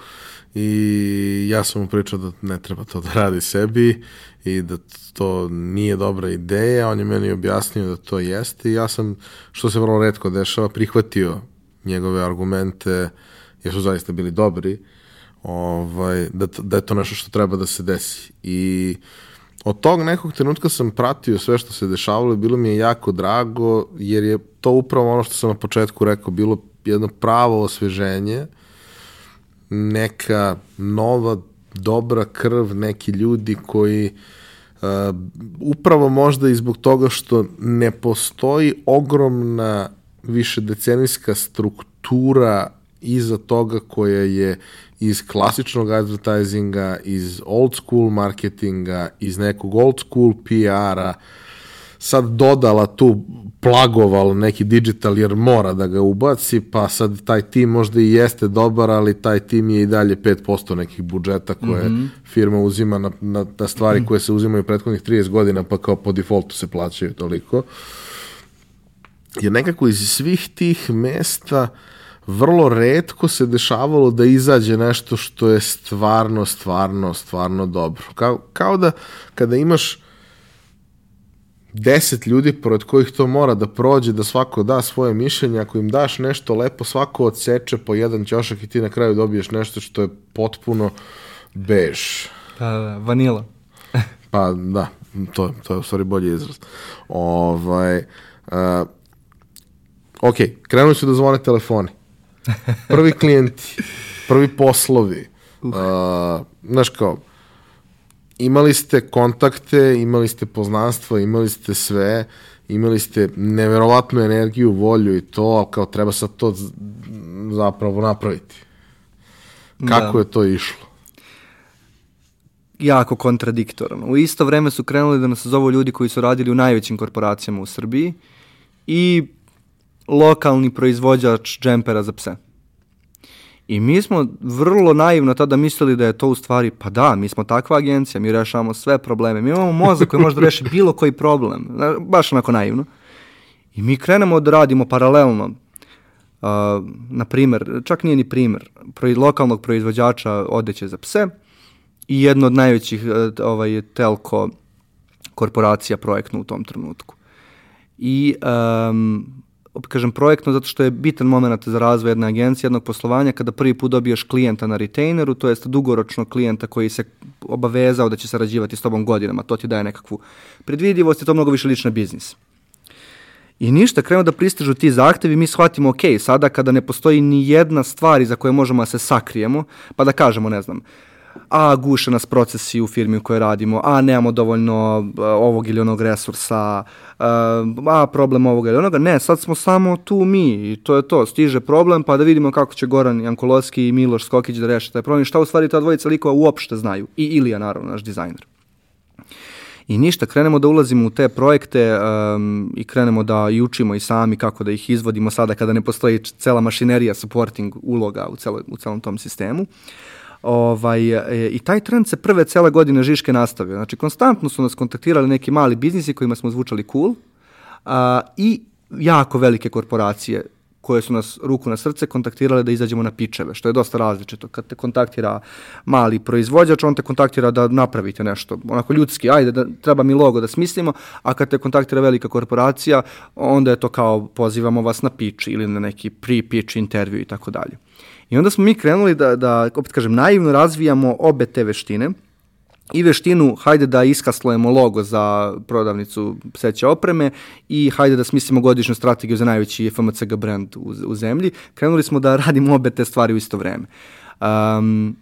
i ja sam mu pričao da ne treba to da radi sebi i da to nije dobra ideja, on je meni objasnio da to jeste i ja sam, što se vrlo redko dešava, prihvatio njegove argumente, jer su zaista bili dobri, ovaj, da, da je to nešto što treba da se desi. I od tog nekog trenutka sam pratio sve što se dešavalo i bilo mi je jako drago, jer je to upravo ono što sam na početku rekao, bilo jedno pravo osveženje, neka nova dobra krv, neki ljudi koji uh, upravo možda i zbog toga što ne postoji ogromna višedecenijska struktura iza toga koja je iz klasičnog advertisinga, iz old school marketinga, iz nekog old school PR-a, sad dodala tu plagoval neki digital jer mora da ga ubaci, pa sad taj tim možda i jeste dobar, ali taj tim je i dalje 5% nekih budžeta koje mm -hmm. firma uzima na, na, na stvari mm -hmm. koje se uzimaju prethodnih 30 godina, pa kao po defaultu se plaćaju toliko. Jer nekako iz svih tih mesta vrlo redko se dešavalo da izađe nešto što je stvarno, stvarno, stvarno dobro. Kao, kao da kada imaš deset ljudi pored kojih to mora da prođe, da svako da svoje mišljenje, ako im daš nešto lepo, svako odseče po jedan ćošak i ti na kraju dobiješ nešto što je potpuno bež. Da, da, vanila. (laughs) pa da, to, to je u stvari bolji izraz. Ovaj, uh, ok, krenuli su da zvone telefoni. Prvi klijenti, (laughs) prvi poslovi. Uh, znaš kao, imali ste kontakte, imali ste poznanstva, imali ste sve, imali ste neverovatnu energiju, volju i to, ali kao treba sad to zapravo napraviti. Kako da. je to išlo? Jako kontradiktorno. U isto vreme su krenuli da nas zovu ljudi koji su radili u najvećim korporacijama u Srbiji i lokalni proizvođač džempera za pse. I mi smo vrlo naivno tada mislili da je to u stvari, pa da, mi smo takva agencija, mi rešavamo sve probleme, mi imamo mozak koji može da reši bilo koji problem, baš onako naivno. I mi krenemo da radimo paralelno, uh, na primer, čak nije ni primer, pro, lokalnog proizvođača odeće za pse i jedno od najvećih uh, ovaj, telko korporacija projektno u tom trenutku. I um, kažem projektno zato što je bitan moment za razvoj jedne agencije, jednog poslovanja kada prvi put dobiješ klijenta na retaineru, to jest dugoročno klijenta koji se obavezao da će sarađivati s tobom godinama, to ti daje nekakvu predvidljivost i to mnogo više lična biznis. I ništa, krenu da pristižu ti zahtevi, mi shvatimo, ok, sada kada ne postoji ni jedna stvar za koje možemo da se sakrijemo, pa da kažemo, ne znam, a guše nas procesi u firmi u kojoj radimo, a nemamo dovoljno uh, ovog ili onog resursa, uh, a problem ovog ili onoga. Ne, sad smo samo tu mi i to je to. Stiže problem pa da vidimo kako će Goran Jankolovski i Miloš Skokić da reše taj problem. Šta u stvari ta dvojica likova uopšte znaju. I Ilija, naravno, naš dizajner. I ništa, krenemo da ulazimo u te projekte um, i krenemo da i učimo i sami kako da ih izvodimo sada kada ne postoji cela mašinerija supporting uloga u, celo, u celom tom sistemu. Ovaj, e, I taj trend se prve cele godine Žiške nastavio. Znači, konstantno su nas kontaktirali neki mali biznisi kojima smo zvučali cool a, i jako velike korporacije koje su nas ruku na srce kontaktirale da izađemo na pičeve, što je dosta različito. Kad te kontaktira mali proizvođač, on te kontaktira da napravite nešto, onako ljudski, ajde, da, treba mi logo da smislimo, a kad te kontaktira velika korporacija, onda je to kao pozivamo vas na pitch ili na neki pre-pitch intervju i tako dalje. I onda smo mi krenuli da, da opet kažem, naivno razvijamo obe te veštine, i veštinu, hajde da iskaslujemo logo za prodavnicu pseće opreme i hajde da smislimo godišnju strategiju za najveći FMCG brand u, u zemlji. Krenuli smo da radimo obe te stvari u isto vreme. Um,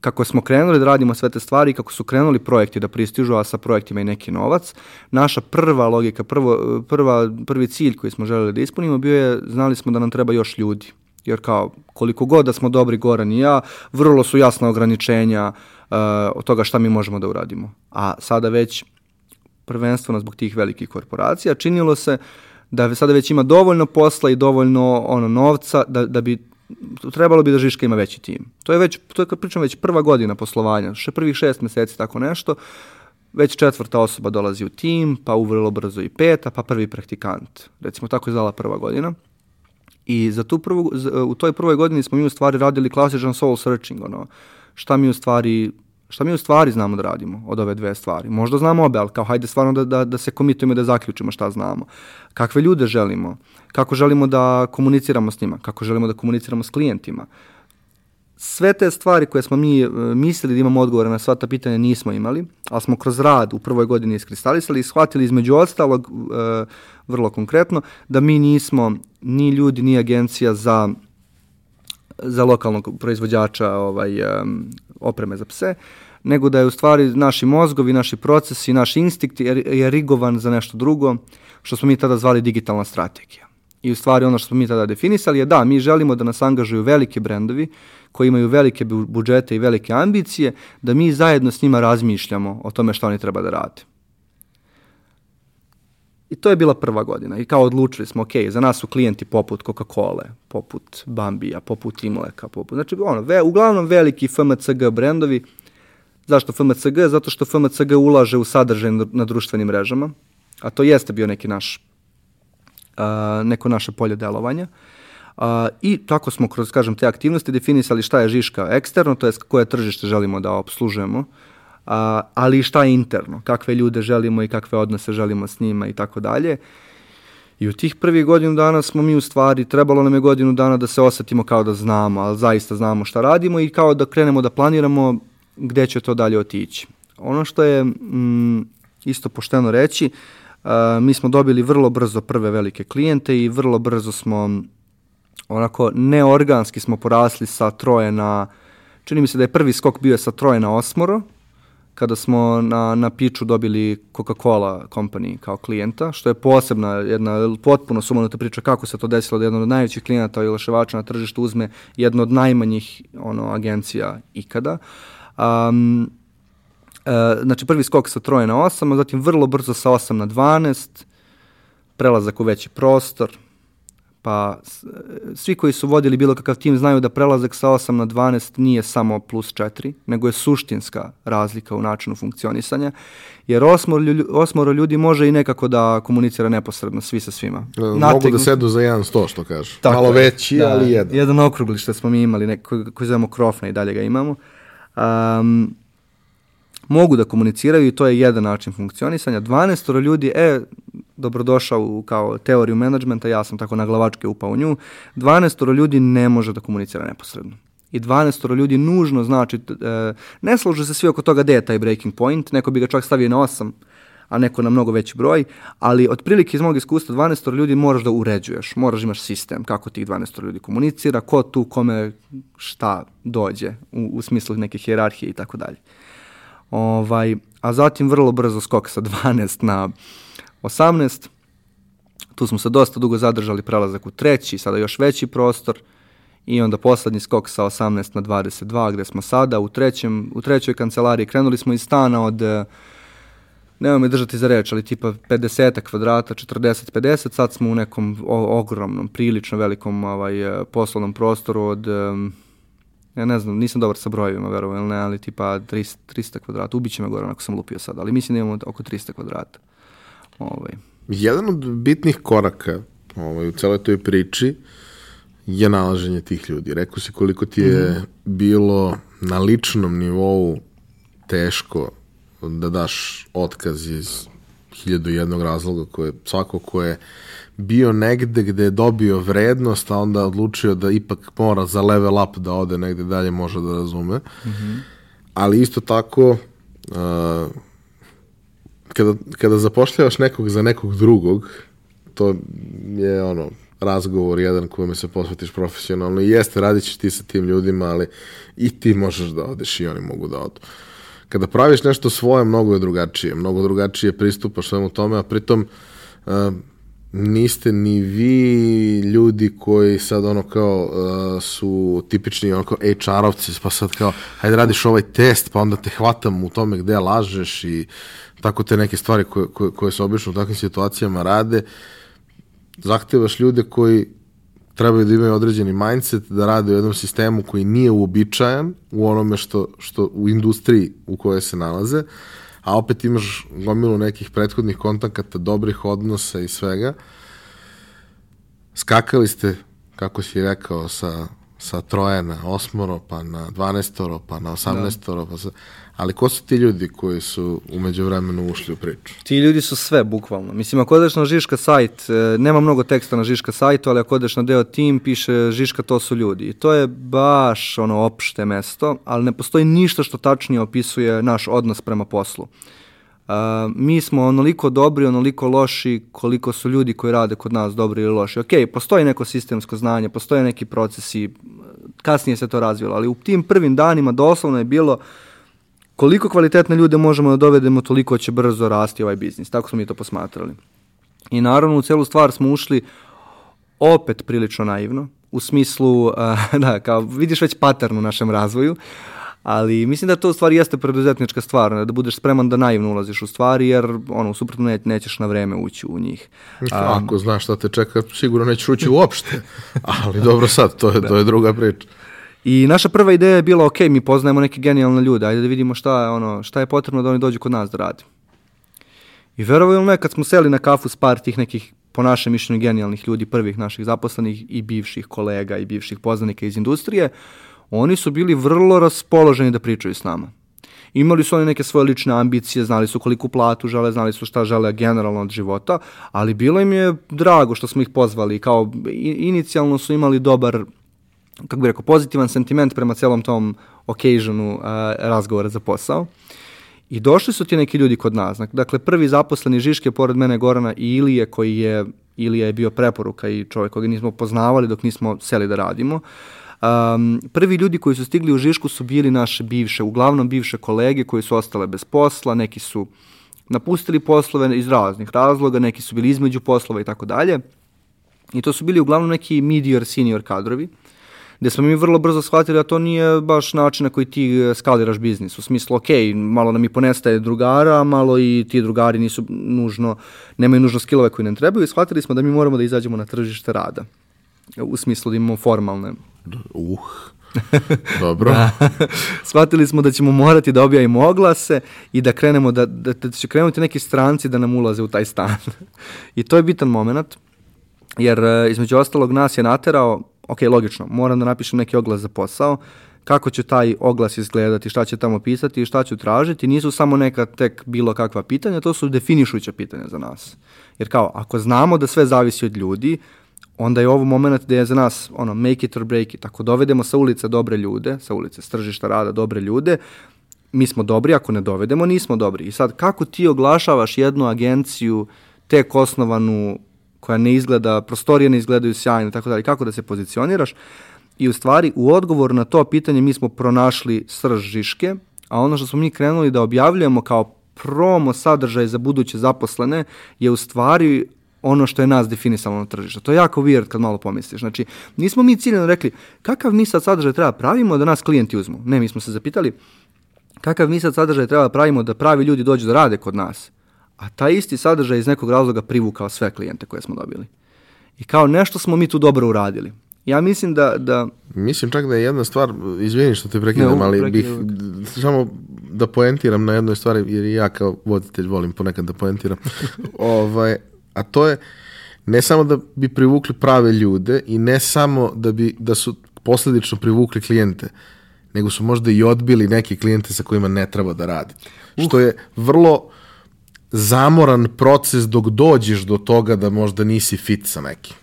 kako smo krenuli da radimo sve te stvari, kako su krenuli projekti da pristižu, a sa projektima i neki novac, naša prva logika, prvo, prva, prvi cilj koji smo želeli da ispunimo bio je, znali smo da nam treba još ljudi. Jer kao, koliko god da smo dobri Goran i ja, vrlo su jasna ograničenja uh, od toga šta mi možemo da uradimo. A sada već, prvenstveno zbog tih velikih korporacija, činilo se da sada već ima dovoljno posla i dovoljno ono novca da, da bi trebalo bi da Žiška ima veći tim. To je već, to je kad pričam već prva godina poslovanja, še prvih šest meseci tako nešto, već četvrta osoba dolazi u tim, pa uvrlo brzo i peta, pa prvi praktikant. Recimo tako je zala prva godina. I za tu prvu, u toj prvoj godini smo mi u stvari radili klasičan soul searching, ono, šta mi u stvari šta mi u stvari znamo da radimo od ove dve stvari. Možda znamo obe, ali kao hajde stvarno da, da, da se komitujemo da zaključimo šta znamo. Kakve ljude želimo, kako želimo da komuniciramo s njima, kako želimo da komuniciramo s klijentima. Sve te stvari koje smo mi e, mislili da imamo odgovore na sva ta pitanja nismo imali, ali smo kroz rad u prvoj godini iskristalisali i shvatili između ostalog e, vrlo konkretno da mi nismo ni ljudi ni agencija za za lokalnog proizvođača ovaj, um, opreme za pse, nego da je u stvari naši mozgovi, naši procesi, naš instinkt je, je rigovan za nešto drugo, što smo mi tada zvali digitalna strategija. I u stvari ono što smo mi tada definisali je da, mi želimo da nas angažuju velike brendovi koji imaju velike budžete i velike ambicije, da mi zajedno s njima razmišljamo o tome šta oni treba da rade. I to je bila prva godina. I kao odlučili smo, ok, za nas su klijenti poput Coca-Cola, poput Bambija, poput Imleka, poput, znači ono, ve, uglavnom veliki FMCG brendovi. Zašto FMCG? Zato što FMCG ulaže u sadržaj na društvenim mrežama, a to jeste bio neki naš, neko naše polje delovanja. Uh, I tako smo kroz, kažem, te aktivnosti definisali šta je Žiška eksterno, to je koje tržište želimo da obslužujemo, a, ali šta je interno, kakve ljude želimo i kakve odnose želimo s njima i tako dalje. I u tih prvih godinu dana smo mi u stvari, trebalo nam je godinu dana da se osetimo kao da znamo, ali zaista znamo šta radimo i kao da krenemo da planiramo gde će to dalje otići. Ono što je mm, isto pošteno reći, uh, mi smo dobili vrlo brzo prve velike klijente i vrlo brzo smo onako neorganski smo porasli sa troje na, čini mi se da je prvi skok bio sa troje na osmoro, kada smo na, na piču dobili Coca-Cola company kao klijenta, što je posebna jedna potpuno sumanuta priča kako se to desilo da jedan od najvećih klijenata i olaševača na tržištu uzme jedno od najmanjih ono, agencija ikada. Um, e, znači prvi skok sa troje na osam, a zatim vrlo brzo sa osam na 12, prelazak u veći prostor, pa svi koji su vodili bilo kakav tim znaju da prelazak sa 8 na 12 nije samo plus 4, nego je suštinska razlika u načinu funkcionisanja, jer osmoro ljudi, osmoro ljudi može i nekako da komunicira neposredno svi sa svima. E, mogu Nategnu... da sedu za jedan sto, što kažeš. Tako Malo veći, da, ali jedan. Jedan okrugli što smo mi imali, neko, koji zovemo krofna i dalje ga imamo. Um, mogu da komuniciraju i to je jedan način funkcionisanja. 12 ljudi, e, dobrodošao u kao teoriju menadžmenta, ja sam tako na glavačke upao u nju, 12 ljudi ne može da komunicira neposredno. I 12 ljudi nužno znači, e, ne slože se svi oko toga gde je taj breaking point, neko bi ga čak stavio na 8, a neko na mnogo veći broj, ali otprilike iz mog iskustva 12 ljudi moraš da uređuješ, moraš da imaš sistem kako tih 12 ljudi komunicira, ko tu kome šta dođe u, u smislu neke hjerarhije i tako dalje. Ovaj, a zatim vrlo brzo skok sa 12 na 18. Tu smo se dosta dugo zadržali prelazak u treći, sada još veći prostor i onda poslednji skok sa 18 na 22 gde smo sada u, trećem, u trećoj kancelariji. Krenuli smo iz stana od nema me držati za reč, ali tipa 50 kvadrata, 40-50, sad smo u nekom ogromnom, prilično velikom ovaj, poslovnom prostoru od, ja ne znam, nisam dobar sa brojevima, verovo ili ne, ali tipa 300, 300 kvadrata, ubiće me gore ako sam lupio sad, ali mislim da imamo oko 300 kvadrata. Ovaj. Jedan od bitnih koraka ovaj, u celoj toj priči je nalaženje tih ljudi. Rekao si koliko ti je mm -hmm. bilo na ličnom nivou teško da daš otkaz iz hiljadu jednog razloga koje svako ko je bio negde gde je dobio vrednost, a onda odlučio da ipak mora za level up da ode negde dalje, može da razume. Mm -hmm. Ali isto tako, uh, kada, kada zapošljavaš nekog za nekog drugog, to je ono, razgovor jedan kojome se posvetiš profesionalno i jeste, radit ćeš ti sa tim ljudima, ali i ti možeš da odeš i oni mogu da odu. Kada praviš nešto svoje, mnogo je drugačije. Mnogo drugačije pristupaš svemu tome, a pritom uh, niste ni vi ljudi koji sad ono kao uh, su tipični ono kao HR-ovci, pa sad kao hajde radiš ovaj test, pa onda te hvatam u tome gde lažeš i tako te neke stvari koje, koje, koje se obično u takvim situacijama rade. Zahtevaš ljude koji trebaju da imaju određeni mindset, da rade u jednom sistemu koji nije uobičajan u onome što, što u industriji u kojoj se nalaze, a opet imaš gomilu nekih prethodnih kontakata, dobrih odnosa i svega. Skakali ste, kako si rekao, sa, sa troje na osmoro, pa na dvanestoro, pa na osamnestoro, da. pa sa, Ali ko su ti ljudi koji su umeđu vremenu ušli u priču? Ti ljudi su sve, bukvalno. Mislim, ako odeš na Žiška sajt, e, nema mnogo teksta na Žiška sajtu, ali ako odeš na deo tim, piše Žiška, to su ljudi. I to je baš ono opšte mesto, ali ne postoji ništa što tačnije opisuje naš odnos prema poslu. Uh, mi smo onoliko dobri, onoliko loši koliko su ljudi koji rade kod nas dobri ili loši. Ok, postoji neko sistemsko znanje, postoje neki procesi, kasnije se to razvilo, ali u tim prvim danima doslovno je bilo uh, koliko kvalitetne ljude možemo da dovedemo, toliko će brzo rasti ovaj biznis. Tako smo mi to posmatrali. I naravno u celu stvar smo ušli opet prilično naivno, u smislu, (laughs) uh, da, kao vidiš već pattern u našem razvoju, ali mislim da to u stvari jeste preduzetnička stvar, da budeš spreman da naivno ulaziš u stvari, jer ono, suprotno ne, nećeš na vreme ući u njih. Ako znaš šta te čeka, sigurno nećeš ući uopšte, (laughs) ali dobro sad, to je, da. to je druga priča. I naša prva ideja je bila, ok, mi poznajemo neke genijalne ljude, ajde da vidimo šta je, ono, šta je potrebno da oni dođu kod nas da rade. I verovo ili ne, kad smo seli na kafu s par tih nekih, po našem mišljenju, genijalnih ljudi, prvih naših zaposlenih i bivših kolega i bivših poznanika iz industrije, oni su bili vrlo raspoloženi da pričaju s nama. Imali su oni neke svoje lične ambicije, znali su koliko platu žele, znali su šta žele generalno od života, ali bilo im je drago što smo ih pozvali, kao inicijalno su imali dobar kako bih rekao, pozitivan sentiment prema celom tom occasionu uh, razgovora za posao. I došli su ti neki ljudi kod nas. Dakle, prvi zaposleni Žiške pored mene Gorana i Ilije, koji je, Ilija je bio preporuka i čovjek koga nismo poznavali dok nismo seli da radimo. Um, prvi ljudi koji su stigli u Žišku su bili naše bivše, uglavnom bivše kolege koji su ostale bez posla, neki su napustili poslove iz raznih razloga, neki su bili između poslova i tako dalje. I to su bili uglavnom neki mid-year senior kadrovi. Uh, gde smo mi vrlo brzo shvatili da to nije baš način na koji ti e, skaliraš biznis. U smislu, ok, malo nam i ponestaje drugara, malo i ti drugari nisu nužno, nemaju nužno skillove koji nam trebaju i shvatili smo da mi moramo da izađemo na tržište rada. U smislu da imamo formalne. Uh. (laughs) Dobro. da. Shvatili smo da ćemo morati da objavimo oglase i da krenemo da, da, da će krenuti neki stranci da nam ulaze u taj stan. (laughs) I to je bitan moment, jer e, između ostalog nas je naterao ok, logično, moram da napišem neki oglas za posao, kako će taj oglas izgledati, šta će tamo pisati i šta ću tražiti, nisu samo neka tek bilo kakva pitanja, to su definišuća pitanja za nas. Jer kao, ako znamo da sve zavisi od ljudi, onda je ovo moment gde je za nas ono, make it or break it. Ako dovedemo sa ulice dobre ljude, sa ulice, s tržišta rada dobre ljude, mi smo dobri, ako ne dovedemo, nismo dobri. I sad, kako ti oglašavaš jednu agenciju tek osnovanu koja ne izgleda, prostorije ne izgledaju sjajno i tako dalje, kako da se pozicioniraš? I u stvari, u odgovoru na to pitanje mi smo pronašli srž Žiške, a ono što smo mi krenuli da objavljujemo kao promo sadržaj za buduće zaposlene je u stvari ono što je nas definisalo na tržištu. To je jako weird kad malo pomisliš. Znači, nismo mi ciljeno rekli kakav mi sad sadržaj treba pravimo da nas klijenti uzmu. Ne, mi smo se zapitali kakav mi sad sadržaj treba pravimo da pravi ljudi dođu da rade kod nas. A taj isti sadržaj iz nekog razloga privukao sve klijente koje smo dobili. I kao nešto smo mi tu dobro uradili. Ja mislim da, da... Mislim čak da je jedna stvar, izvini što te prekidam, Ne, ali bih samo da poentiram na jednoj stvari, jer ja kao voditelj volim ponekad da poentiram. (laughs) ovaj, a to je ne samo da bi privukli prave ljude i ne samo da bi da su posledično privukli klijente, nego su možda i odbili neke klijente sa kojima ne treba da radi. Što je vrlo zamoran proces dok dođeš do toga da možda nisi fit sa nekim.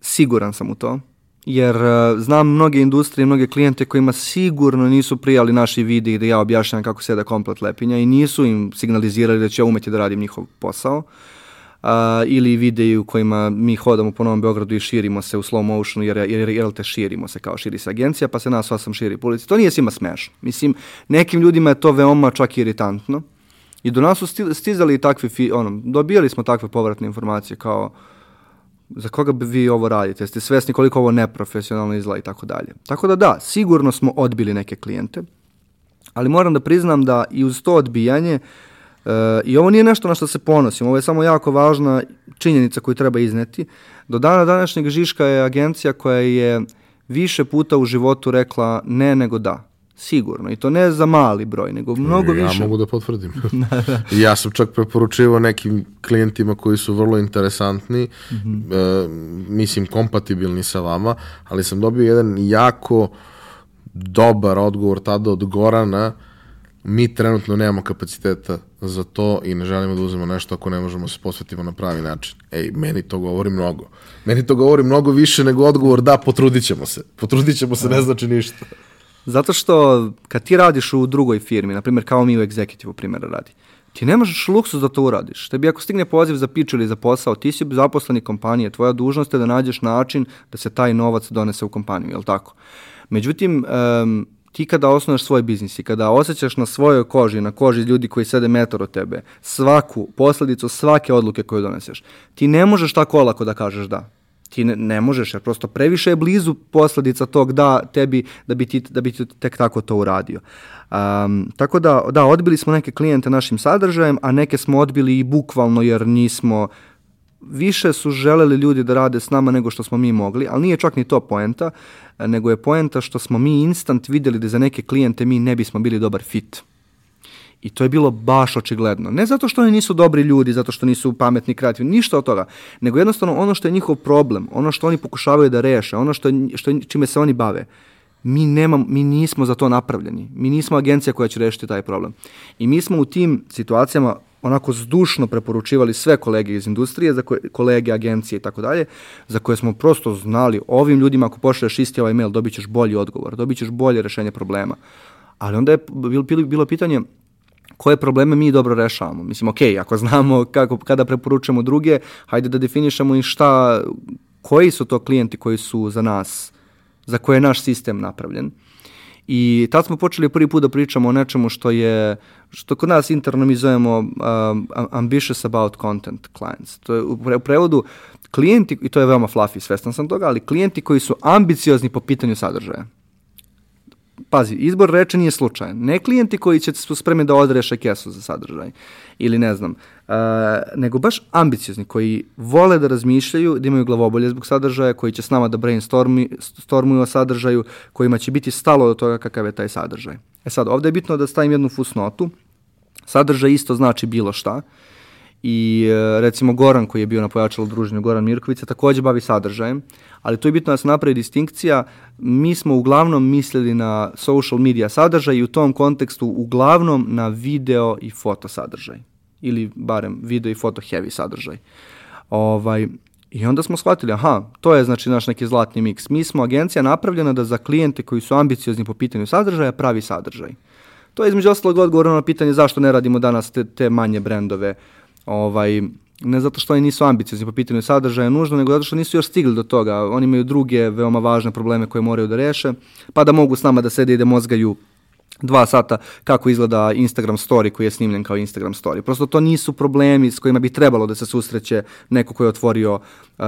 Siguran sam u to. Jer uh, znam mnoge industrije, mnoge klijente kojima sigurno nisu prijali naši vidi da ja objašnjam kako se da komplet lepinja i nisu im signalizirali da ću ja umeti da radim njihov posao. Uh, ili videi u kojima mi hodamo po Novom Beogradu i širimo se u slow motionu jer, jer, jer te širimo se kao širi se agencija pa se nas osam širi po ulici. To nije svima smešno. Mislim, nekim ljudima je to veoma čak i iritantno. I do nas su sti- stizali i takvi, ono, dobijali smo takve povratne informacije kao za koga bi vi ovo radite, jeste svesni koliko ovo neprofesionalno izgleda i tako dalje. Tako da da, sigurno smo odbili neke klijente, ali moram da priznam da i uz to odbijanje, e, i ovo nije nešto na što se ponosim, ovo je samo jako važna činjenica koju treba izneti, do dana današnjeg Žiška je agencija koja je više puta u životu rekla ne nego da. Sigurno. I to ne za mali broj, nego mnogo ja više. mogu da potvrdim. (laughs) ja sam čak preporučivao nekim klijentima koji su vrlo interesantni, Mhm. e, mislim kompatibilni sa vama, ali sam dobio jedan jako dobar odgovor tada od Gorana, mi trenutno nemamo kapaciteta za to i ne želimo da uzmemo nešto ako ne možemo se posvetimo na pravi način. Ej, meni to govori mnogo. Meni to govori mnogo više nego odgovor da, potrudit ćemo se. Potrudit ćemo se ne znači ništa. Zato što kad ti radiš u drugoj firmi, na primjer kao mi u Executive primjera radi, ti nemaš luksus da to uradiš. Tebi ako stigne poziv za pič ili za posao, ti si zaposleni kompanije, tvoja dužnost je da nađeš način da se taj novac donese u kompaniju, je li tako? Međutim, em, ti kada osnuješ svoj biznis i kada osjećaš na svojoj koži, na koži ljudi koji sede metar od tebe, svaku posledicu svake odluke koju doneseš, ti ne možeš tako olako da kažeš da ti ne, ne možeš, jer prosto previše je blizu posledica tog da tebi, da bi ti, da bi ti tek tako to uradio. Um, tako da, da, odbili smo neke klijente našim sadržajem, a neke smo odbili i bukvalno jer nismo, više su želeli ljudi da rade s nama nego što smo mi mogli, ali nije čak ni to poenta, nego je poenta što smo mi instant vidjeli da za neke klijente mi ne bismo bili dobar fit. I to je bilo baš očigledno. Ne zato što oni nisu dobri ljudi, zato što nisu pametni, kreativni, ništa od toga, nego jednostavno ono što je njihov problem, ono što oni pokušavaju da reše, ono što, što čime se oni bave, mi, nemam, mi nismo za to napravljeni. Mi nismo agencija koja će rešiti taj problem. I mi smo u tim situacijama onako zdušno preporučivali sve kolege iz industrije, za koje, kolege, agencije i tako dalje, za koje smo prosto znali ovim ljudima ako pošleš isti ovaj mail dobit ćeš bolji odgovor, dobit ćeš bolje rešenje problema. Ali onda je bilo, bilo pitanje koje probleme mi dobro rešavamo. Mislim, ok, ako znamo kako, kada preporučujemo druge, hajde da definišemo i šta, koji su to klijenti koji su za nas, za koje je naš sistem napravljen. I tad smo počeli prvi put da pričamo o nečemu što je, što kod nas interno mi zovemo um, ambitious about content clients. To je u prevodu klijenti, i to je veoma fluffy, svestan sam toga, ali klijenti koji su ambiciozni po pitanju sadržaja pazi, izbor reči nije slučajan. Ne klijenti koji će su spremni da odreše kesu za sadržaj ili ne znam, uh, nego baš ambiciozni koji vole da razmišljaju, da imaju glavobolje zbog sadržaja, koji će s nama da brainstormi, stormuju o sadržaju, kojima će biti stalo do toga kakav je taj sadržaj. E sad, ovde je bitno da stavim jednu fusnotu. Sadržaj isto znači bilo šta. I e, recimo Goran koji je bio na pojačalu druženju, Goran Mirković se takođe bavi sadržajem, ali tu je bitno da se napravi distinkcija. Mi smo uglavnom mislili na social media sadržaj i u tom kontekstu uglavnom na video i foto sadržaj. Ili barem video i foto heavy sadržaj. Ovaj, I onda smo shvatili, aha, to je znači naš neki zlatni miks. Mi smo agencija napravljena da za klijente koji su ambiciozni po pitanju sadržaja pravi sadržaj. To je između ostalog odgovor na pitanje zašto ne radimo danas te, te manje brendove. Ovaj, ne zato što oni nisu ambiciozni po pitanju sadržaja nužno, nego zato što nisu još stigli do toga. Oni imaju druge veoma važne probleme koje moraju da reše, pa da mogu s nama da sede i da mozgaju dva sata kako izgleda Instagram story koji je snimljen kao Instagram story. Prosto to nisu problemi s kojima bi trebalo da se susreće neko ko je otvorio uh,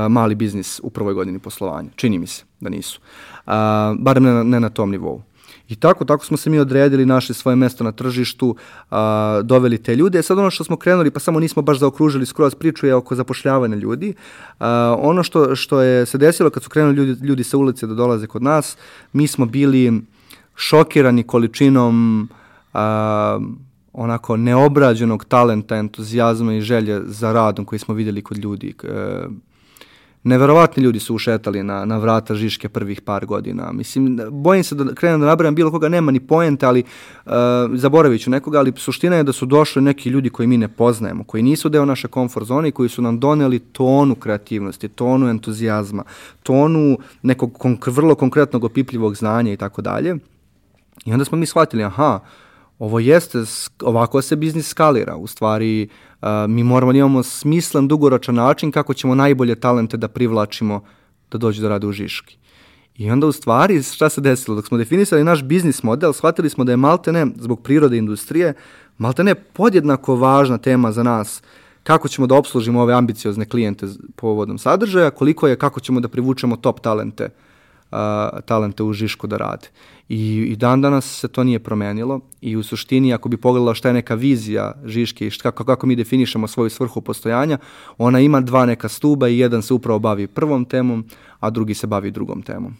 mali biznis u prvoj godini poslovanja. Čini mi se da nisu. Uh, barem ne, ne na tom nivou. I tako, tako smo se mi odredili, našli svoje mesto na tržištu, a, doveli te ljude. E sad ono što smo krenuli, pa samo nismo baš zaokružili skroz priču je oko zapošljavanja ljudi. A, ono što, što je se desilo kad su krenuli ljudi, ljudi sa ulice da dolaze kod nas, mi smo bili šokirani količinom a, onako neobrađenog talenta, entuzijazma i želje za radom koji smo videli kod ljudi. E, neverovatni ljudi su ušetali na, na vrata Žiške prvih par godina. Mislim, bojim se da krenem da nabrajam bilo koga, nema ni poente, ali uh, zaboravit ću nekoga, ali suština je da su došli neki ljudi koji mi ne poznajemo, koji nisu deo naše komfort zone i koji su nam doneli tonu kreativnosti, tonu entuzijazma, tonu nekog konk vrlo konkretnog opipljivog znanja i tako dalje. I onda smo mi shvatili, aha, ovo jeste, ovako se biznis skalira. U stvari, uh, mi moramo da imamo smislen, dugoročan način kako ćemo najbolje talente da privlačimo da dođu da rade u Žiški. I onda u stvari šta se desilo? Dok smo definisali naš biznis model, shvatili smo da je maltene, zbog prirode industrije, maltene podjednako važna tema za nas kako ćemo da obslužimo ove ambiciozne klijente povodom sadržaja, koliko je kako ćemo da privučemo top talente uh, a, talente u Žišku da rade. I, I dan danas se to nije promenilo i u suštini ako bi pogledala šta je neka vizija Žiške i kako, kako mi definišemo svoju svrhu postojanja, ona ima dva neka stuba i jedan se upravo bavi prvom temom, a drugi se bavi drugom temom.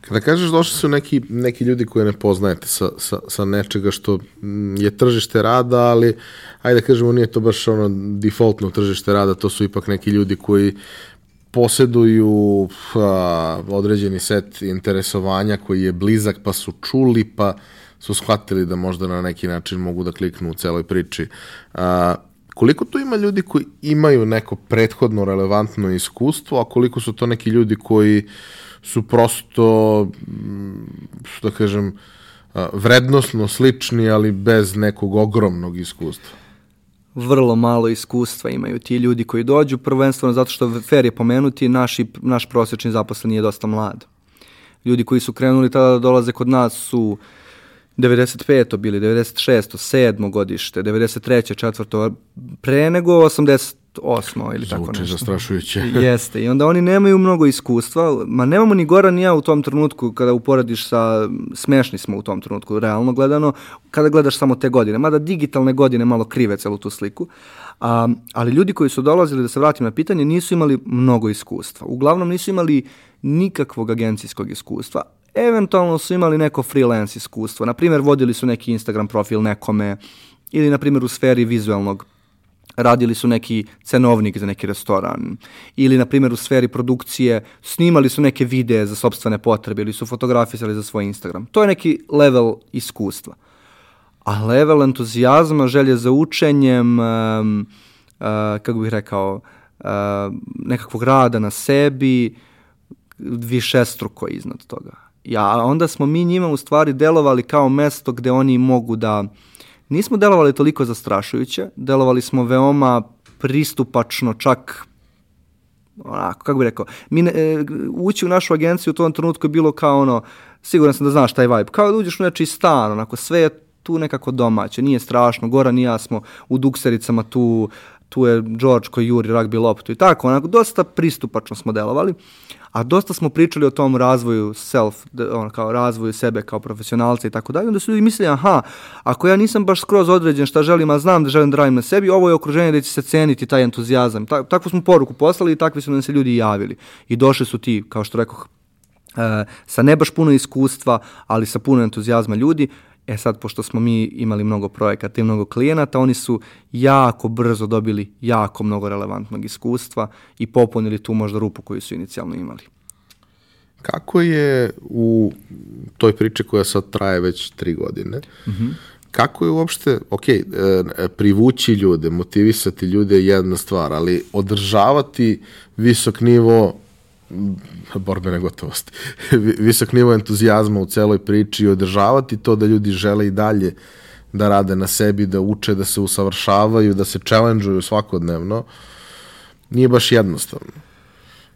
Kada kažeš došli su neki, neki ljudi koje ne poznajete sa, sa, sa nečega što je tržište rada, ali ajde da kažemo nije to baš ono defaultno tržište rada, to su ipak neki ljudi koji poseduju a, određeni set interesovanja koji je blizak, pa su čuli, pa su shvatili da možda na neki način mogu da kliknu u celoj priči. A, koliko tu ima ljudi koji imaju neko prethodno relevantno iskustvo, a koliko su to neki ljudi koji su prosto, da kažem, vrednostno slični, ali bez nekog ogromnog iskustva? Vrlo malo iskustva imaju ti ljudi koji dođu, prvenstveno zato što fair je pomenuti, naši, naš prosječni zaposleni je dosta mlad. Ljudi koji su krenuli tada da dolaze kod nas su 95. bili, 96. 7. godište, 93. četvrto, pre nego 80 osmo ili Zvuči tako nešto. Zvuči zastrašujuće. (laughs) (laughs) Jeste. I onda oni nemaju mnogo iskustva. Ma nemamo ni Goran ni ja u tom trenutku kada uporediš sa, smešni smo u tom trenutku, realno gledano, kada gledaš samo te godine. Mada digitalne godine malo krive celu tu sliku. A, ali ljudi koji su dolazili, da se vratim na pitanje, nisu imali mnogo iskustva. Uglavnom nisu imali nikakvog agencijskog iskustva. Eventualno su imali neko freelance iskustvo. Na primjer, vodili su neki Instagram profil nekome ili, na primjer, u sferi vizualnog radili su neki cenovnik za neki restoran ili, na primjer, u sferi produkcije snimali su neke videe za sobstvene potrebe ili su fotografisali za svoj Instagram. To je neki level iskustva. A level entuzijazma, želje za učenjem, um, uh, kako bih rekao, uh, nekakvog rada na sebi, više struko iznad toga. Ja, onda smo mi njima u stvari delovali kao mesto gde oni mogu da uh, Nismo delovali toliko zastrašujuće, delovali smo veoma pristupačno, čak onako, kako bih rekao, mi ne, e, ući u našu agenciju u tom trenutku je bilo kao ono, siguran sam da znaš taj vibe, kao da uđeš u nečiji stan, onako, sve je tu nekako domaće, nije strašno, Goran i ja smo u duksericama tu, tu je George koji juri rugby loptu i tako, onako, dosta pristupačno smo delovali, a dosta smo pričali o tom razvoju self, on, kao razvoju sebe kao profesionalca i tako dalje, onda su ljudi mislili, aha, ako ja nisam baš skroz određen šta želim, a znam da želim da radim na sebi, ovo je okruženje da će se ceniti taj entuzijazam. Ta, takvu smo poruku poslali i takvi su nam se ljudi javili. I došli su ti, kao što rekoh, e, sa ne baš puno iskustva, ali sa puno entuzijazma ljudi E sad, pošto smo mi imali mnogo projekata i mnogo klijenata, oni su jako brzo dobili jako mnogo relevantnog iskustva i popunili tu možda rupu koju su inicijalno imali. Kako je u toj priči koja sad traje već tri godine, mm -hmm. kako je uopšte, ok, e, privući ljude, motivisati ljude je jedna stvar, ali održavati visok nivo borbene gotovosti, (laughs) visok nivo entuzijazma u celoj priči i održavati to da ljudi žele i dalje da rade na sebi, da uče, da se usavršavaju, da se challenge svakodnevno, nije baš jednostavno.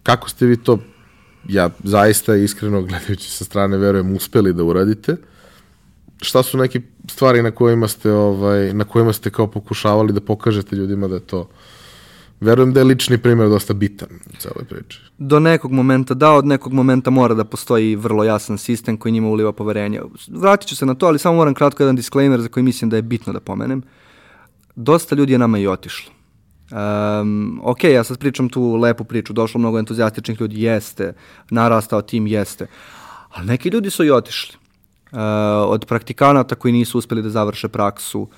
Kako ste vi to, ja zaista iskreno gledajući sa strane verujem, uspeli da uradite? Šta su neke stvari na kojima ste, ovaj, na kojima ste kao pokušavali da pokažete ljudima da je to Verujem da je lični primjer dosta bitan u celoj priči. Do nekog momenta, da, od nekog momenta mora da postoji vrlo jasan sistem koji njima uliva poverenje. Vratit ću se na to, ali samo moram kratko jedan disclaimer za koji mislim da je bitno da pomenem. Dosta ljudi je nama i otišlo. Um, ok, ja sad pričam tu lepu priču, došlo mnogo entuzijastičnih ljudi, jeste, narastao tim, jeste, ali neki ljudi su i otišli. Uh, od praktikanata koji nisu uspeli da završe praksu,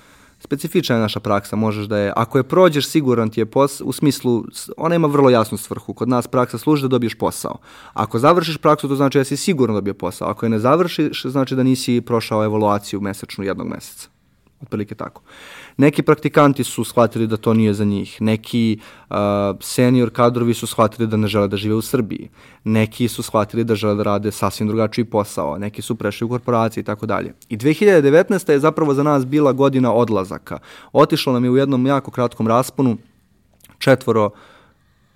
specifična je naša praksa, možeš da je, ako je prođeš, siguran ti je pos, u smislu, ona ima vrlo jasnu svrhu, kod nas praksa služi da dobiješ posao. Ako završiš praksu, to znači da si sigurno dobio posao. Ako je ne završiš, znači da nisi prošao evaluaciju mesečnu jednog meseca. Otprilike tako. Neki praktikanti su shvatili da to nije za njih, neki uh, senior kadrovi su shvatili da ne žele da žive u Srbiji, neki su shvatili da žele da rade sasvim drugačiji posao, neki su prešli u korporacije i tako dalje. I 2019. je zapravo za nas bila godina odlazaka. Otišlo nam je u jednom jako kratkom rasponu četvoro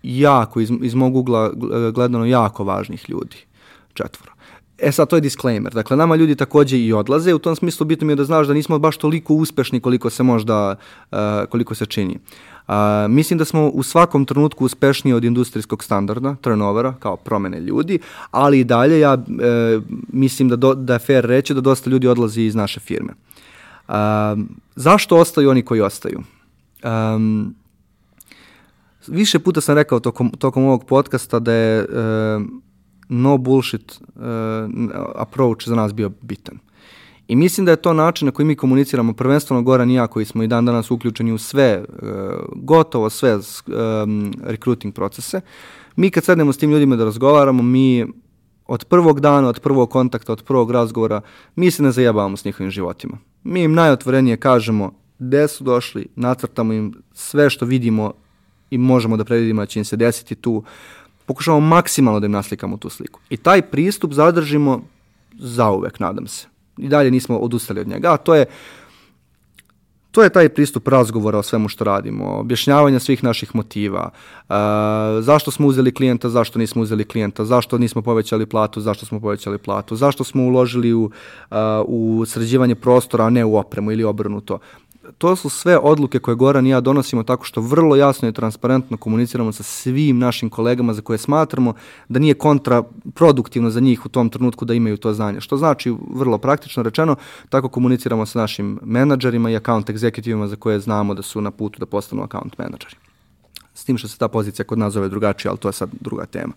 jako, iz, iz mog ugla gledano jako važnih ljudi. Četvoro. E sad, to je disclaimer. Dakle, nama ljudi takođe i odlaze. U tom smislu bitno mi je da znaš da nismo baš toliko uspešni koliko se možda, uh, koliko se čini. Uh, mislim da smo u svakom trenutku uspešniji od industrijskog standarda, turnovera, kao promene ljudi, ali i dalje ja uh, mislim da, do, da je fair reći da dosta ljudi odlazi iz naše firme. Uh, zašto ostaju oni koji ostaju? Um, više puta sam rekao tokom, tokom ovog podcasta da je uh, no bullshit uh, approach za nas bio bitan. I mislim da je to način na koji mi komuniciramo, prvenstveno Goran i ja koji smo i dan danas uključeni u sve, uh, gotovo sve um, recruiting procese. Mi kad sednemo s tim ljudima da razgovaramo, mi od prvog dana, od prvog kontakta, od prvog razgovora, mi se ne zajebavamo s njihovim životima. Mi im najotvorenije kažemo gde su došli, nacrtamo im sve što vidimo i možemo da predvidimo da će im se desiti tu, pokušavamo maksimalno da im naslikamo tu sliku. I taj pristup zadržimo zauvek, nadam se. I dalje nismo odustali od njega. A to je to je taj pristup razgovora o svemu što radimo, objašnjavanja svih naših motiva, uh, zašto smo uzeli klijenta, zašto nismo uzeli klijenta, zašto nismo povećali platu, zašto smo povećali platu, zašto smo uložili u, u sređivanje prostora, a ne u opremu ili obrnuto to su sve odluke koje Goran i ja donosimo tako što vrlo jasno i transparentno komuniciramo sa svim našim kolegama za koje smatramo da nije kontraproduktivno za njih u tom trenutku da imaju to znanje. Što znači, vrlo praktično rečeno, tako komuniciramo sa našim menadžerima i account executivima za koje znamo da su na putu da postanu account menadžeri. S tim što se ta pozicija kod nas zove drugačije, ali to je sad druga tema.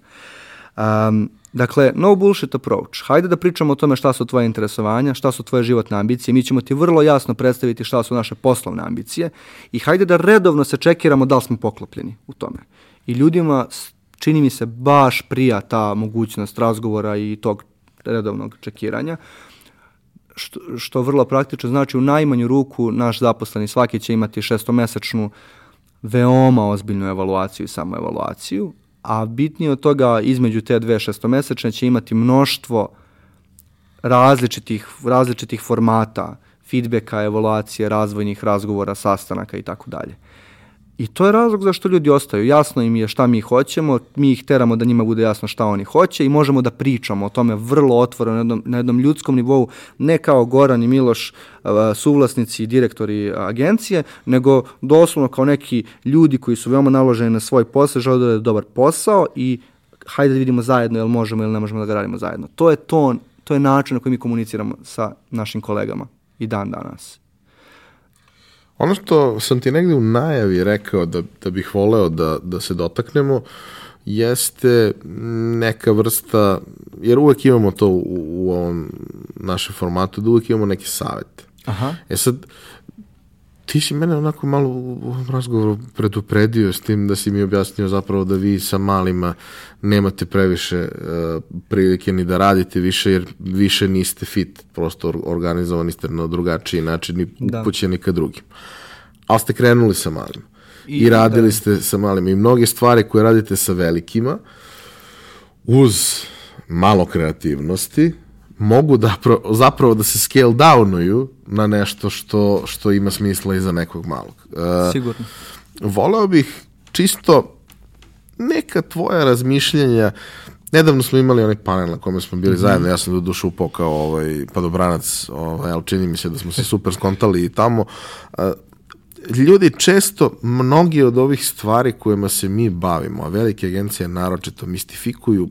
Um, Dakle, no bullshit approach. Hajde da pričamo o tome šta su tvoje interesovanja, šta su tvoje životne ambicije. Mi ćemo ti vrlo jasno predstaviti šta su naše poslovne ambicije i hajde da redovno se čekiramo da li smo poklopljeni u tome. I ljudima čini mi se baš prija ta mogućnost razgovora i tog redovnog čekiranja što, što vrlo praktično znači u najmanju ruku naš zaposleni svaki će imati šestomesečnu veoma ozbiljnu evaluaciju i samoevaluaciju, a bitnije od toga između te dve šestomesečne će imati mnoštvo različitih, različitih formata, feedbacka, evaluacije, razvojnih razgovora, sastanaka i tako dalje. I to je razlog zašto ljudi ostaju. Jasno im je šta mi hoćemo, mi ih teramo da njima bude jasno šta oni hoće i možemo da pričamo o tome vrlo otvoreno na jednom, na jednom ljudskom nivou, ne kao Goran i Miloš, suvlasnici i direktori agencije, nego doslovno kao neki ljudi koji su veoma naloženi na svoj posao, žele da je dobar posao i hajde da vidimo zajedno jel možemo ili ne možemo da ga radimo zajedno. To je to, to je način na koji mi komuniciramo sa našim kolegama i dan danas. Ono što sam ti negde u najavi rekao da, da bih voleo da, da se dotaknemo, jeste neka vrsta, jer uvek imamo to u, u ovom našem formatu, da uvek imamo neke savete. Aha. E sad, ti si mene onako malo u razgovoru predupredio s tim da si mi objasnio zapravo da vi sa malima nemate previše uh, prilike ni da radite više jer više niste fit, prosto organizovani ste na drugačiji način ni da. upućeni ka drugim. Ali ste krenuli sa malim. I, I radili da. ste sa malim. I mnoge stvari koje radite sa velikima, uz malo kreativnosti mogu da pro, zapravo da se scale downuju na nešto što, što ima smisla i za nekog malog. Uh, Sigurno. voleo bih čisto neka tvoja razmišljenja Nedavno smo imali onaj panel na kome smo bili mm -hmm. zajedno, ja sam do duše upao kao ovaj, padobranac, ovaj, ali čini mi se da smo se super skontali i tamo. Uh, ljudi često, mnogi od ovih stvari kojima se mi bavimo, a velike agencije naročito mistifikuju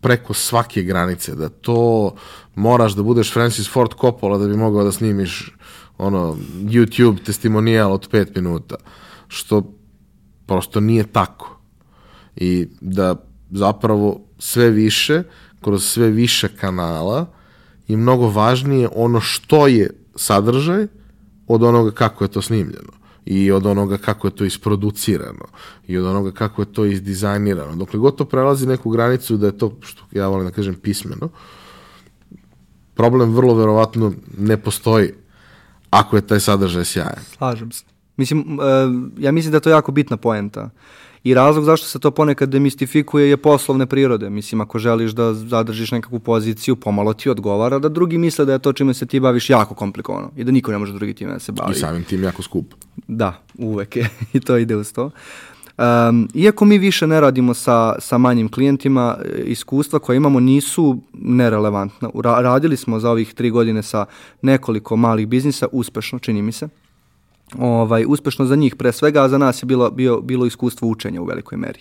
preko svake granice, da to moraš da budeš Francis Ford Coppola da bi mogao da snimiš ono, YouTube testimonijal od 5 minuta, što prosto nije tako. I da zapravo sve više, kroz sve više kanala i mnogo važnije ono što je sadržaj od onoga kako je to snimljeno i od onoga kako je to isproducirano i od onoga kako je to izdizajnirano. Dokle god to prelazi neku granicu da je to, što ja volim da kažem, pismeno, problem vrlo verovatno ne postoji ako je taj sadržaj sjajan. Slažem se. Mislim, uh, ja mislim da je to jako bitna poenta. I razlog zašto se to ponekad demistifikuje je poslovne prirode. Mislim, ako želiš da zadržiš nekakvu poziciju, pomalo ti odgovara da drugi misle da je to čime se ti baviš jako komplikovano i da niko ne može drugi time da se bavi. I samim tim jako skup. Da, uvek je. (laughs) I to ide uz to. Um, iako mi više ne radimo sa, sa manjim klijentima, e, iskustva koje imamo nisu nerelevantna. Ra radili smo za ovih tri godine sa nekoliko malih biznisa, uspešno, čini mi se ovaj, uspešno za njih pre svega, a za nas je bilo, bio, bilo iskustvo učenja u velikoj meri.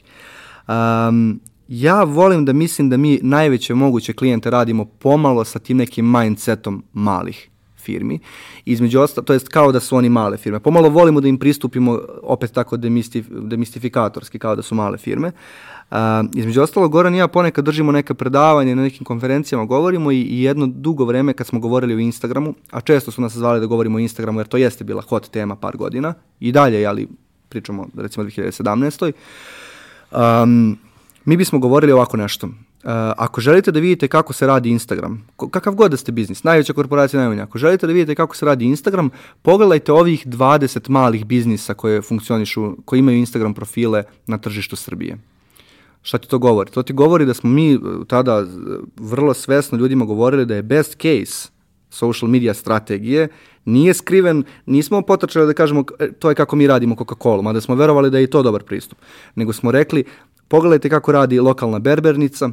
Um, ja volim da mislim da mi najveće moguće klijente radimo pomalo sa tim nekim mindsetom malih firmi. Između ostalo, to jest kao da su oni male firme. Pomalo volimo da im pristupimo opet tako demistif, demistifikatorski, kao da su male firme. Uh, između ostalo, Goran i ja ponekad držimo neka predavanja na nekim konferencijama, govorimo i, i jedno dugo vreme kad smo govorili o Instagramu, a često su nas zvali da govorimo o Instagramu jer to jeste bila hot tema par godina i dalje, ali pričamo recimo 2017. Um, mi bismo govorili ovako nešto. Uh, ako želite da vidite kako se radi Instagram, kakav god da ste biznis, najveća korporacija najmanja, ako želite da vidite kako se radi Instagram, pogledajte ovih 20 malih biznisa koje funkcionišu, koji imaju Instagram profile na tržištu Srbije. Šta ti to govori? To ti govori da smo mi uh, tada uh, vrlo svesno ljudima govorili da je best case social media strategije nije skriven, nismo potrčali da kažemo e, to je kako mi radimo Coca-Cola, mada smo verovali da je i to dobar pristup, nego smo rekli pogledajte kako radi lokalna berbernica,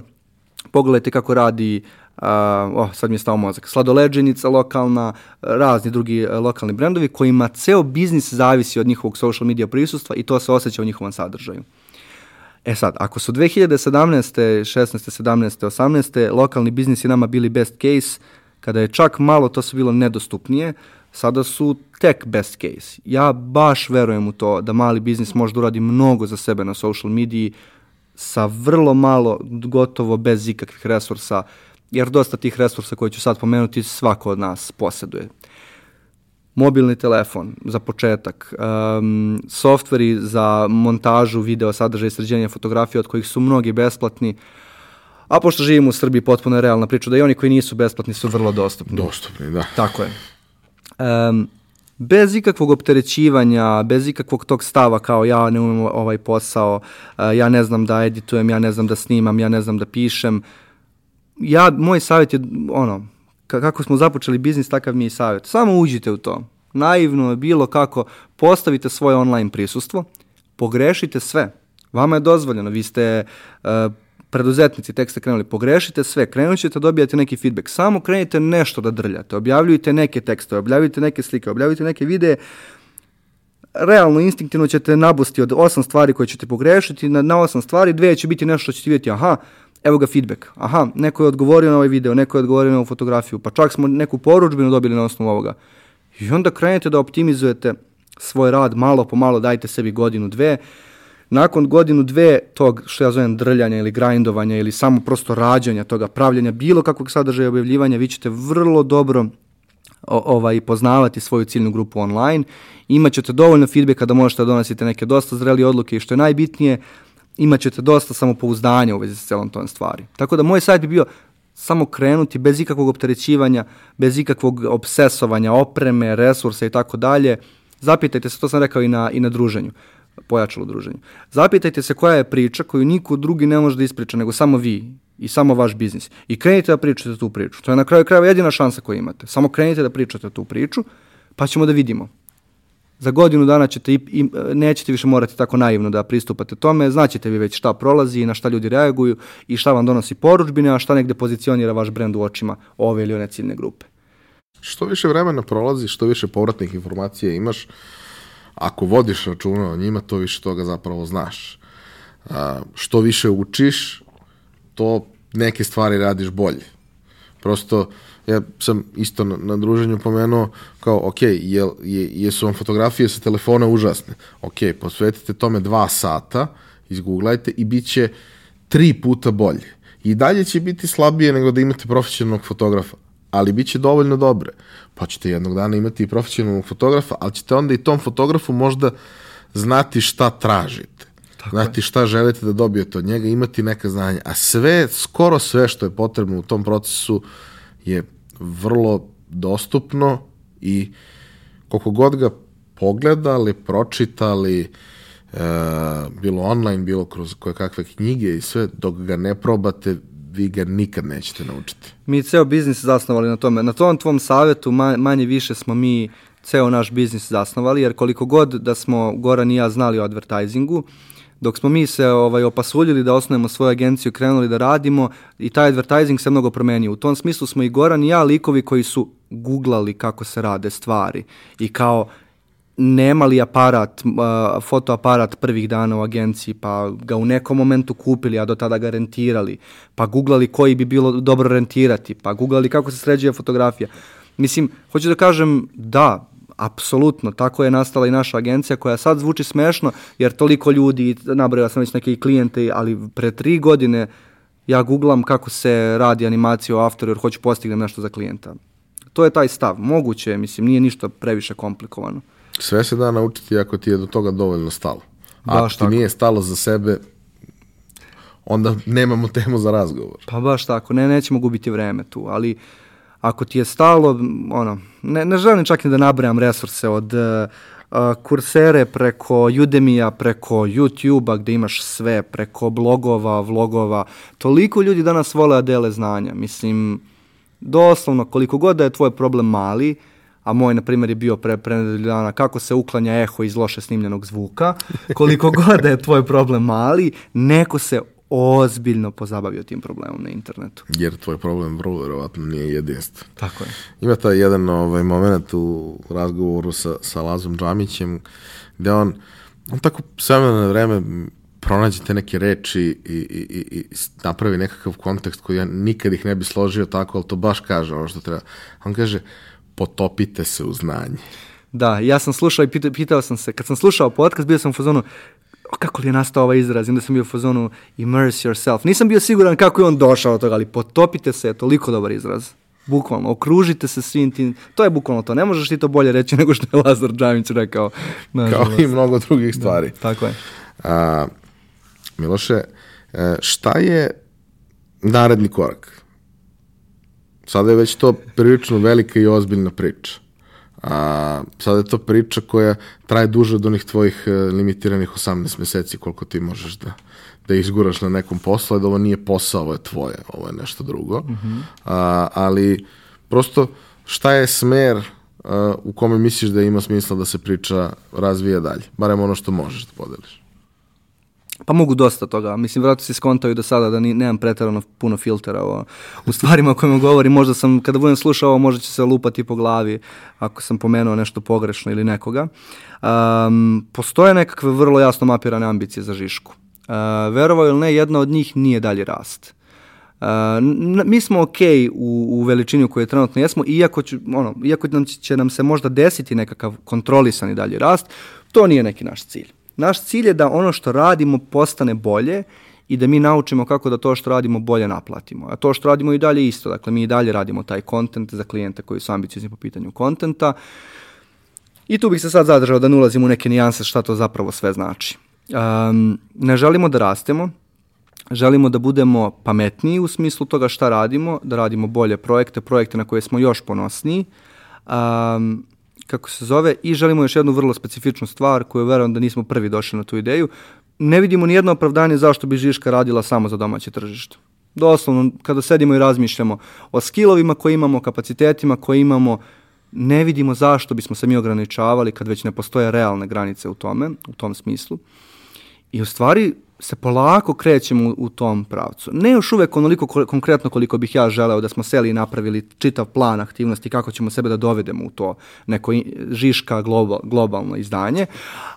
pogledajte kako radi uh, oh, sad mi je stao mozak, sladoleđenica lokalna, razni drugi uh, lokalni brendovi kojima ceo biznis zavisi od njihovog social media prisustva i to se osjeća u njihovom sadržaju. E sad, ako su 2017. 16. 17. 18. lokalni biznisi nama bili best case, kada je čak malo to se bilo nedostupnije, sada su tek best case. Ja baš verujem u to da mali biznis može da uradi mnogo za sebe na social mediji, sa vrlo malo, gotovo bez ikakvih resursa, jer dosta tih resursa koje ću sad pomenuti svako od nas posjeduje. Mobilni telefon za početak, um, softveri za montažu video sadržaja i sređenja fotografije od kojih su mnogi besplatni, a pošto živimo u Srbiji potpuno je realna priča da i oni koji nisu besplatni su vrlo dostupni. Dostupni, da. Tako je. Um, bez ikakvog opterećivanja, bez ikakvog tog stava kao ja ne umem ovaj posao, ja ne znam da editujem, ja ne znam da snimam, ja ne znam da pišem. Ja, moj savjet je ono, kako smo započeli biznis, takav mi je savjet. Samo uđite u to. Naivno je bilo kako postavite svoje online prisustvo, pogrešite sve. Vama je dozvoljeno, vi ste uh, preduzetnici, tek ste krenuli, pogrešite sve, krenut ćete dobijati neki feedback, samo krenite nešto da drljate, objavljujte neke tekste, objavljujte neke slike, objavljujte neke videe, realno, instinktivno ćete nabusti od osam stvari koje ćete pogrešiti, na, na osam stvari dve će biti nešto što ćete vidjeti, aha, evo ga feedback, aha, neko je odgovorio na ovaj video, neko je odgovorio na ovu fotografiju, pa čak smo neku poručbinu dobili na osnovu ovoga. I onda krenete da optimizujete svoj rad malo po malo, dajte sebi godinu, dve, nakon godinu dve tog što ja zovem drljanja ili grindovanja ili samo prosto rađanja toga, pravljanja bilo kakvog sadržaja objavljivanja, vi ćete vrlo dobro o, ovaj, poznavati svoju ciljnu grupu online, imaćete dovoljno feedbacka da možete da donosite neke dosta zreli odluke i što je najbitnije, imaćete dosta samopouzdanja u vezi s celom tom stvari. Tako da moj sajt bi bio samo krenuti bez ikakvog opterećivanja, bez ikakvog obsesovanja, opreme, resursa i tako dalje. Zapitajte se, to sam rekao i na, i na druženju pojačalo druženje. Zapitajte se koja je priča koju niko drugi ne može da ispriča, nego samo vi i samo vaš biznis. I krenite da pričate tu priču. To je na kraju krajeva jedina šansa koju imate. Samo krenite da pričate tu priču, pa ćemo da vidimo. Za godinu dana ćete i, i, nećete više morati tako naivno da pristupate tome, znaćete vi već šta prolazi i na šta ljudi reaguju i šta vam donosi poručbine, a šta negde pozicionira vaš brend u očima ove ili one ciljne grupe. Što više vremena prolazi, što više povratnih informacija imaš, ako vodiš računa o njima, to više toga zapravo znaš. A, što više učiš, to neke stvari radiš bolje. Prosto, ja sam isto na, na druženju pomenuo kao, ok, je, je, jesu vam fotografije sa telefona užasne? Ok, posvetite tome dva sata, izgooglajte i bit će tri puta bolje. I dalje će biti slabije nego da imate profesionalnog fotografa, ali bit će dovoljno dobre. Pa ćete jednog dana imati i profesionalnog fotografa, ali ćete onda i tom fotografu možda znati šta tražite. Tako znati šta želite da dobijete od njega, imati neka znanja. A sve, skoro sve što je potrebno u tom procesu je vrlo dostupno i koliko god ga pogledali, pročitali, e, bilo online, bilo kroz koje kakve knjige i sve, dok ga ne probate, vi ga nikad nećete naučiti. Mi ceo biznis zasnovali na tome. Na tom tvom savetu manje više smo mi ceo naš biznis zasnovali, jer koliko god da smo Goran i ja znali o advertisingu, dok smo mi se ovaj, opasuljili da osnovimo svoju agenciju, krenuli da radimo i taj advertising se mnogo promenio. U tom smislu smo i Goran i ja likovi koji su googlali kako se rade stvari i kao nemali aparat, uh, fotoaparat prvih dana u agenciji, pa ga u nekom momentu kupili, a do tada ga rentirali, pa googlali koji bi bilo dobro rentirati, pa googlali kako se sređuje fotografija. Mislim, hoću da kažem, da, apsolutno, tako je nastala i naša agencija koja sad zvuči smešno, jer toliko ljudi, nabrojao sam već neke i klijente, ali pre tri godine ja googlam kako se radi animacija o Afteru jer hoću postignem nešto za klijenta. To je taj stav. Moguće je, mislim, nije ništa previše komplikovano. Sve se da naučiti ako ti je do toga dovoljno stalo. A ako ti tako. nije stalo za sebe, onda nemamo temu za razgovor. Pa baš tako, ne, nećemo gubiti vreme tu, ali ako ti je stalo, ono, ne, ne želim čak i da nabrajam resurse od uh, kursere preko Udemija, preko YouTube-a gde imaš sve, preko blogova, vlogova. Toliko ljudi danas vole da dele znanja. Mislim, doslovno, koliko god da je tvoj problem mali, uh, a moj, na primjer, je bio pre, pre dana kako se uklanja eho iz loše snimljenog zvuka. Koliko god da je tvoj problem mali, neko se ozbiljno pozabavio tim problemom na internetu. Jer tvoj problem vrlo verovatno nije jedinstven. Tako je. Ima taj jedan ovaj, moment u razgovoru sa, sa Lazom Džamićem gde on, on tako sve na vreme pronađe te neke reči i, i, i, i napravi nekakav kontekst koji ja nikad ih ne bi složio tako, ali to baš kaže ono što treba. On kaže, potopite se u znanje. Da, ja sam slušao i pitao, pitao sam se, kad sam slušao podcast, bio sam u fazonu, o, kako li je nastao ovaj izraz, onda sam bio u fazonu immerse yourself. Nisam bio siguran kako je on došao od toga, ali potopite se je toliko dobar izraz. Bukvalno, okružite se svim tim, to je bukvalno to, ne možeš ti to bolje reći (laughs) nego što je Lazar Džamić rekao. Kao i mnogo drugih stvari. Da, tako je. A, Miloše, e, šta je naredni korak? Sada je već to prilično velika i ozbiljna priča. A, sada je to priča koja traje duže od onih tvojih e, limitiranih 18 meseci koliko ti možeš da, da izguraš na nekom poslu, da ovo nije posao, ovo je tvoje, ovo je nešto drugo. Mm -hmm. a, ali prosto šta je smer a, u kome misliš da ima smisla da se priča razvija dalje? Barem ono što možeš da podeliš. Pa mogu dosta toga. Mislim, vratno se skontaju do sada da ni, nemam pretarano puno filtera o, u stvarima o kojima govorim. Možda sam, kada budem slušao možda će se lupati po glavi ako sam pomenuo nešto pogrešno ili nekoga. Um, postoje nekakve vrlo jasno mapirane ambicije za Žišku. Uh, verovao ili ne, jedna od njih nije dalji rast. Uh, mi smo ok u, u veličini u kojoj trenutno jesmo, iako, ću, ono, iako nam će, će nam se možda desiti nekakav kontrolisani dalji rast, to nije neki naš cilj. Naš cilj je da ono što radimo postane bolje i da mi naučimo kako da to što radimo bolje naplatimo. A to što radimo i dalje isto. Dakle, mi i dalje radimo taj kontent za klijente koji su ambiciozni po pitanju kontenta. I tu bih se sad zadržao da ne ulazim u neke nijanse šta to zapravo sve znači. Um, ne želimo da rastemo, želimo da budemo pametniji u smislu toga šta radimo, da radimo bolje projekte, projekte na koje smo još ponosniji. Um, kako se zove, i želimo još jednu vrlo specifičnu stvar koju verujem da nismo prvi došli na tu ideju. Ne vidimo ni jedno opravdanje zašto bi Žiška radila samo za domaće tržište. Doslovno, kada sedimo i razmišljamo o skillovima koje imamo, kapacitetima koje imamo, ne vidimo zašto bismo se mi ograničavali kad već ne postoje realne granice u tome, u tom smislu. I u stvari se polako krećemo u, tom pravcu. Ne još uvek onoliko ko, konkretno koliko bih ja želeo da smo seli i napravili čitav plan aktivnosti kako ćemo sebe da dovedemo u to neko žiška global, globalno izdanje,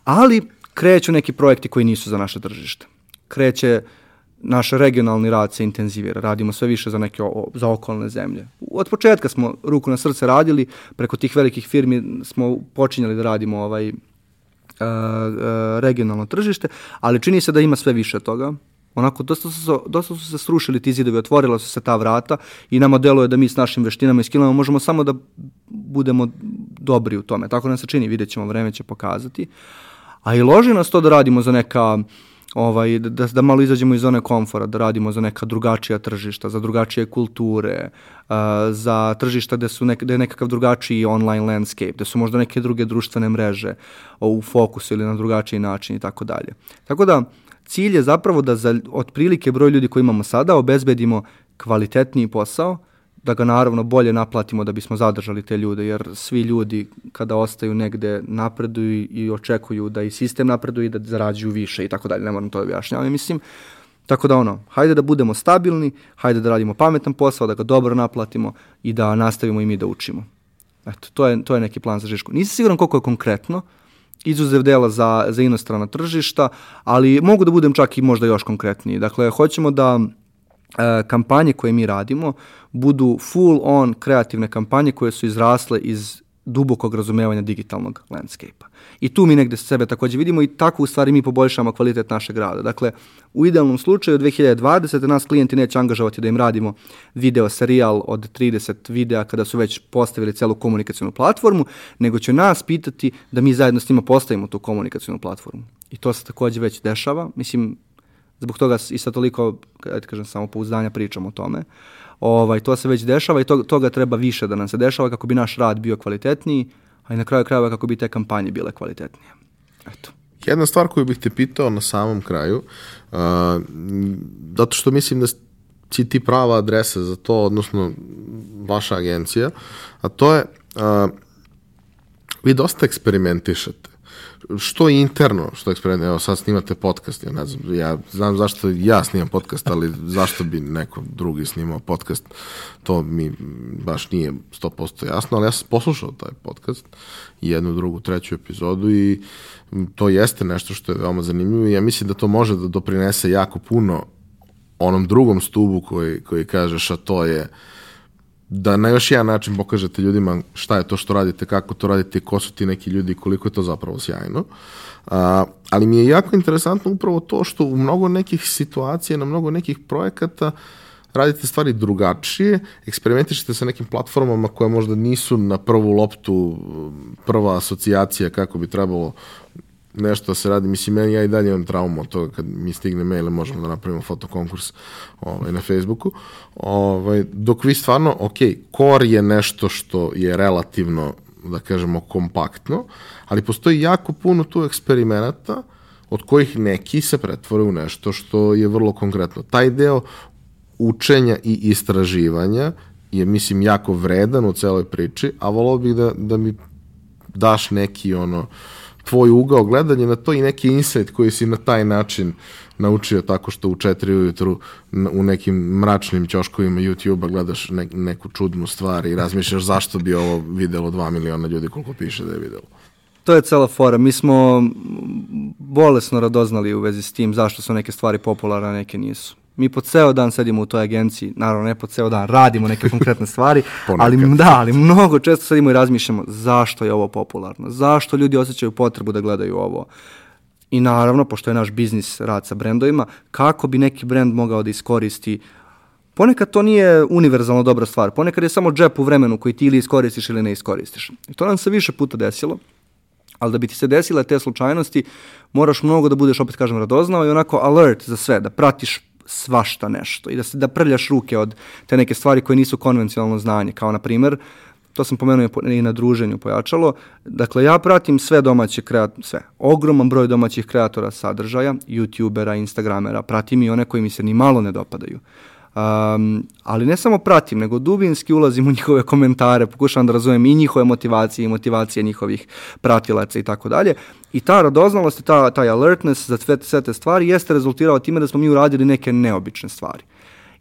ali kreću neki projekti koji nisu za naše tržište. Kreće naš regionalni rad se intenzivira, radimo sve više za neke o, za okolne zemlje. Od početka smo ruku na srce radili, preko tih velikih firmi smo počinjali da radimo ovaj regionalno tržište, ali čini se da ima sve više toga. Onako, dosta su, dosta su se srušili ti zidovi, otvorila su se ta vrata i nama deluje da mi s našim veštinama i skillama možemo samo da budemo dobri u tome. Tako nam se čini, vidjet ćemo, vreme će pokazati. A i loži nas to da radimo za neka uh, ovaj, da, da malo izađemo iz zone komfora, da radimo za neka drugačija tržišta, za drugačije kulture, uh, za tržišta gde, su nek, gde je nekakav drugačiji online landscape, gde su možda neke druge društvene mreže u fokusu ili na drugačiji način i tako dalje. Tako da, cilj je zapravo da za otprilike broj ljudi koji imamo sada obezbedimo kvalitetniji posao, da ga naravno bolje naplatimo da bismo zadržali te ljude, jer svi ljudi kada ostaju negde napreduju i očekuju da i sistem napreduje i da zarađuju više i tako dalje, ne moram to objašnjavati, mislim. Tako da ono, hajde da budemo stabilni, hajde da radimo pametan posao, da ga dobro naplatimo i da nastavimo i mi da učimo. Eto, to je, to je neki plan za Žišku. Nisam siguran koliko je konkretno, izuzev dela za, za inostrana tržišta, ali mogu da budem čak i možda još konkretniji. Dakle, hoćemo da kampanje koje mi radimo budu full on kreativne kampanje koje su izrasle iz dubokog razumevanja digitalnog landscape-a. I tu mi negde sebe takođe vidimo i tako u stvari mi poboljšamo kvalitet našeg rada. Dakle, u idealnom slučaju 2020. nas klijenti neće angažovati da im radimo video serijal od 30 videa kada su već postavili celu komunikacijonu platformu, nego će nas pitati da mi zajedno s njima postavimo tu komunikacijonu platformu. I to se takođe već dešava. Mislim, Zbog toga i sa toliko, da kažem, samopouzdanja pričam o tome. Ovaj, to se već dešava i to, toga treba više da nam se dešava kako bi naš rad bio kvalitetniji, a i na kraju krajeva kako bi te kampanje bile kvalitetnije. Eto. Jedna stvar koju bih te pitao na samom kraju, uh, zato što mislim da si ti prava adresa za to, odnosno vaša agencija, a to je, uh, vi dosta eksperimentišete što interno, što eksperiment, evo sad snimate podcast, ja ne znam, ja znam zašto ja snimam podcast, ali zašto bi neko drugi snimao podcast, to mi baš nije 100% jasno, ali ja sam poslušao taj podcast, jednu, drugu, treću epizodu i to jeste nešto što je veoma zanimljivo i ja mislim da to može da doprinese jako puno onom drugom stubu koji, koji kažeš, a to je uh, da na još jedan način pokažete ljudima šta je to što radite, kako to radite, ko su ti neki ljudi i koliko je to zapravo sjajno. A, ali mi je jako interesantno upravo to što u mnogo nekih situacija, na mnogo nekih projekata radite stvari drugačije, eksperimentišete sa nekim platformama koje možda nisu na prvu loptu prva asocijacija kako bi trebalo nešto se radi. Mislim, meni ja i dalje imam traumu od toga kad mi stigne mail, možemo da napravimo fotokonkurs ovaj, na Facebooku. Ovaj, dok vi stvarno, ok, core je nešto što je relativno, da kažemo, kompaktno, ali postoji jako puno tu eksperimenata od kojih neki se pretvore u nešto što je vrlo konkretno. Taj deo učenja i istraživanja je, mislim, jako vredan u celoj priči, a volao bih da, da mi daš neki ono tvoj ugao gledanja na to i neki insight koji si na taj način naučio tako što u četiri ujutru u nekim mračnim ćoškovima YouTube-a gledaš ne, neku čudnu stvar i razmišljaš zašto bi ovo videlo 2 miliona ljudi koliko piše da je videlo. To je cela fora. Mi smo bolesno radoznali u vezi s tim zašto su neke stvari popularne, a neke nisu. Mi po ceo dan sedimo u toj agenciji, naravno ne po ceo dan, radimo neke konkretne stvari, (laughs) ali da, ali mnogo često sedimo i razmišljamo zašto je ovo popularno, zašto ljudi osjećaju potrebu da gledaju ovo. I naravno, pošto je naš biznis rad sa brendovima, kako bi neki brend mogao da iskoristi Ponekad to nije univerzalno dobra stvar, ponekad je samo džep u vremenu koji ti ili iskoristiš ili ne iskoristiš. I to nam se više puta desilo, ali da bi ti se desile te slučajnosti, moraš mnogo da budeš, opet kažem, radoznao i onako alert za sve, da pratiš svašta nešto i da se da prljaš ruke od te neke stvari koje nisu konvencionalno znanje, kao na primer to sam pomenuo i na druženju pojačalo. Dakle, ja pratim sve domaće kreat, sve, ogroman broj domaćih kreatora sadržaja, youtubera, instagramera, pratim i one koji mi se ni malo ne dopadaju. Um, ali ne samo pratim, nego dubinski ulazim u njihove komentare, pokušavam da razumem i njihove motivacije i motivacije njihovih pratilaca i tako dalje. I ta radoznalost ta, taj alertness za sve, sve te stvari jeste rezultirao time da smo mi uradili neke neobične stvari.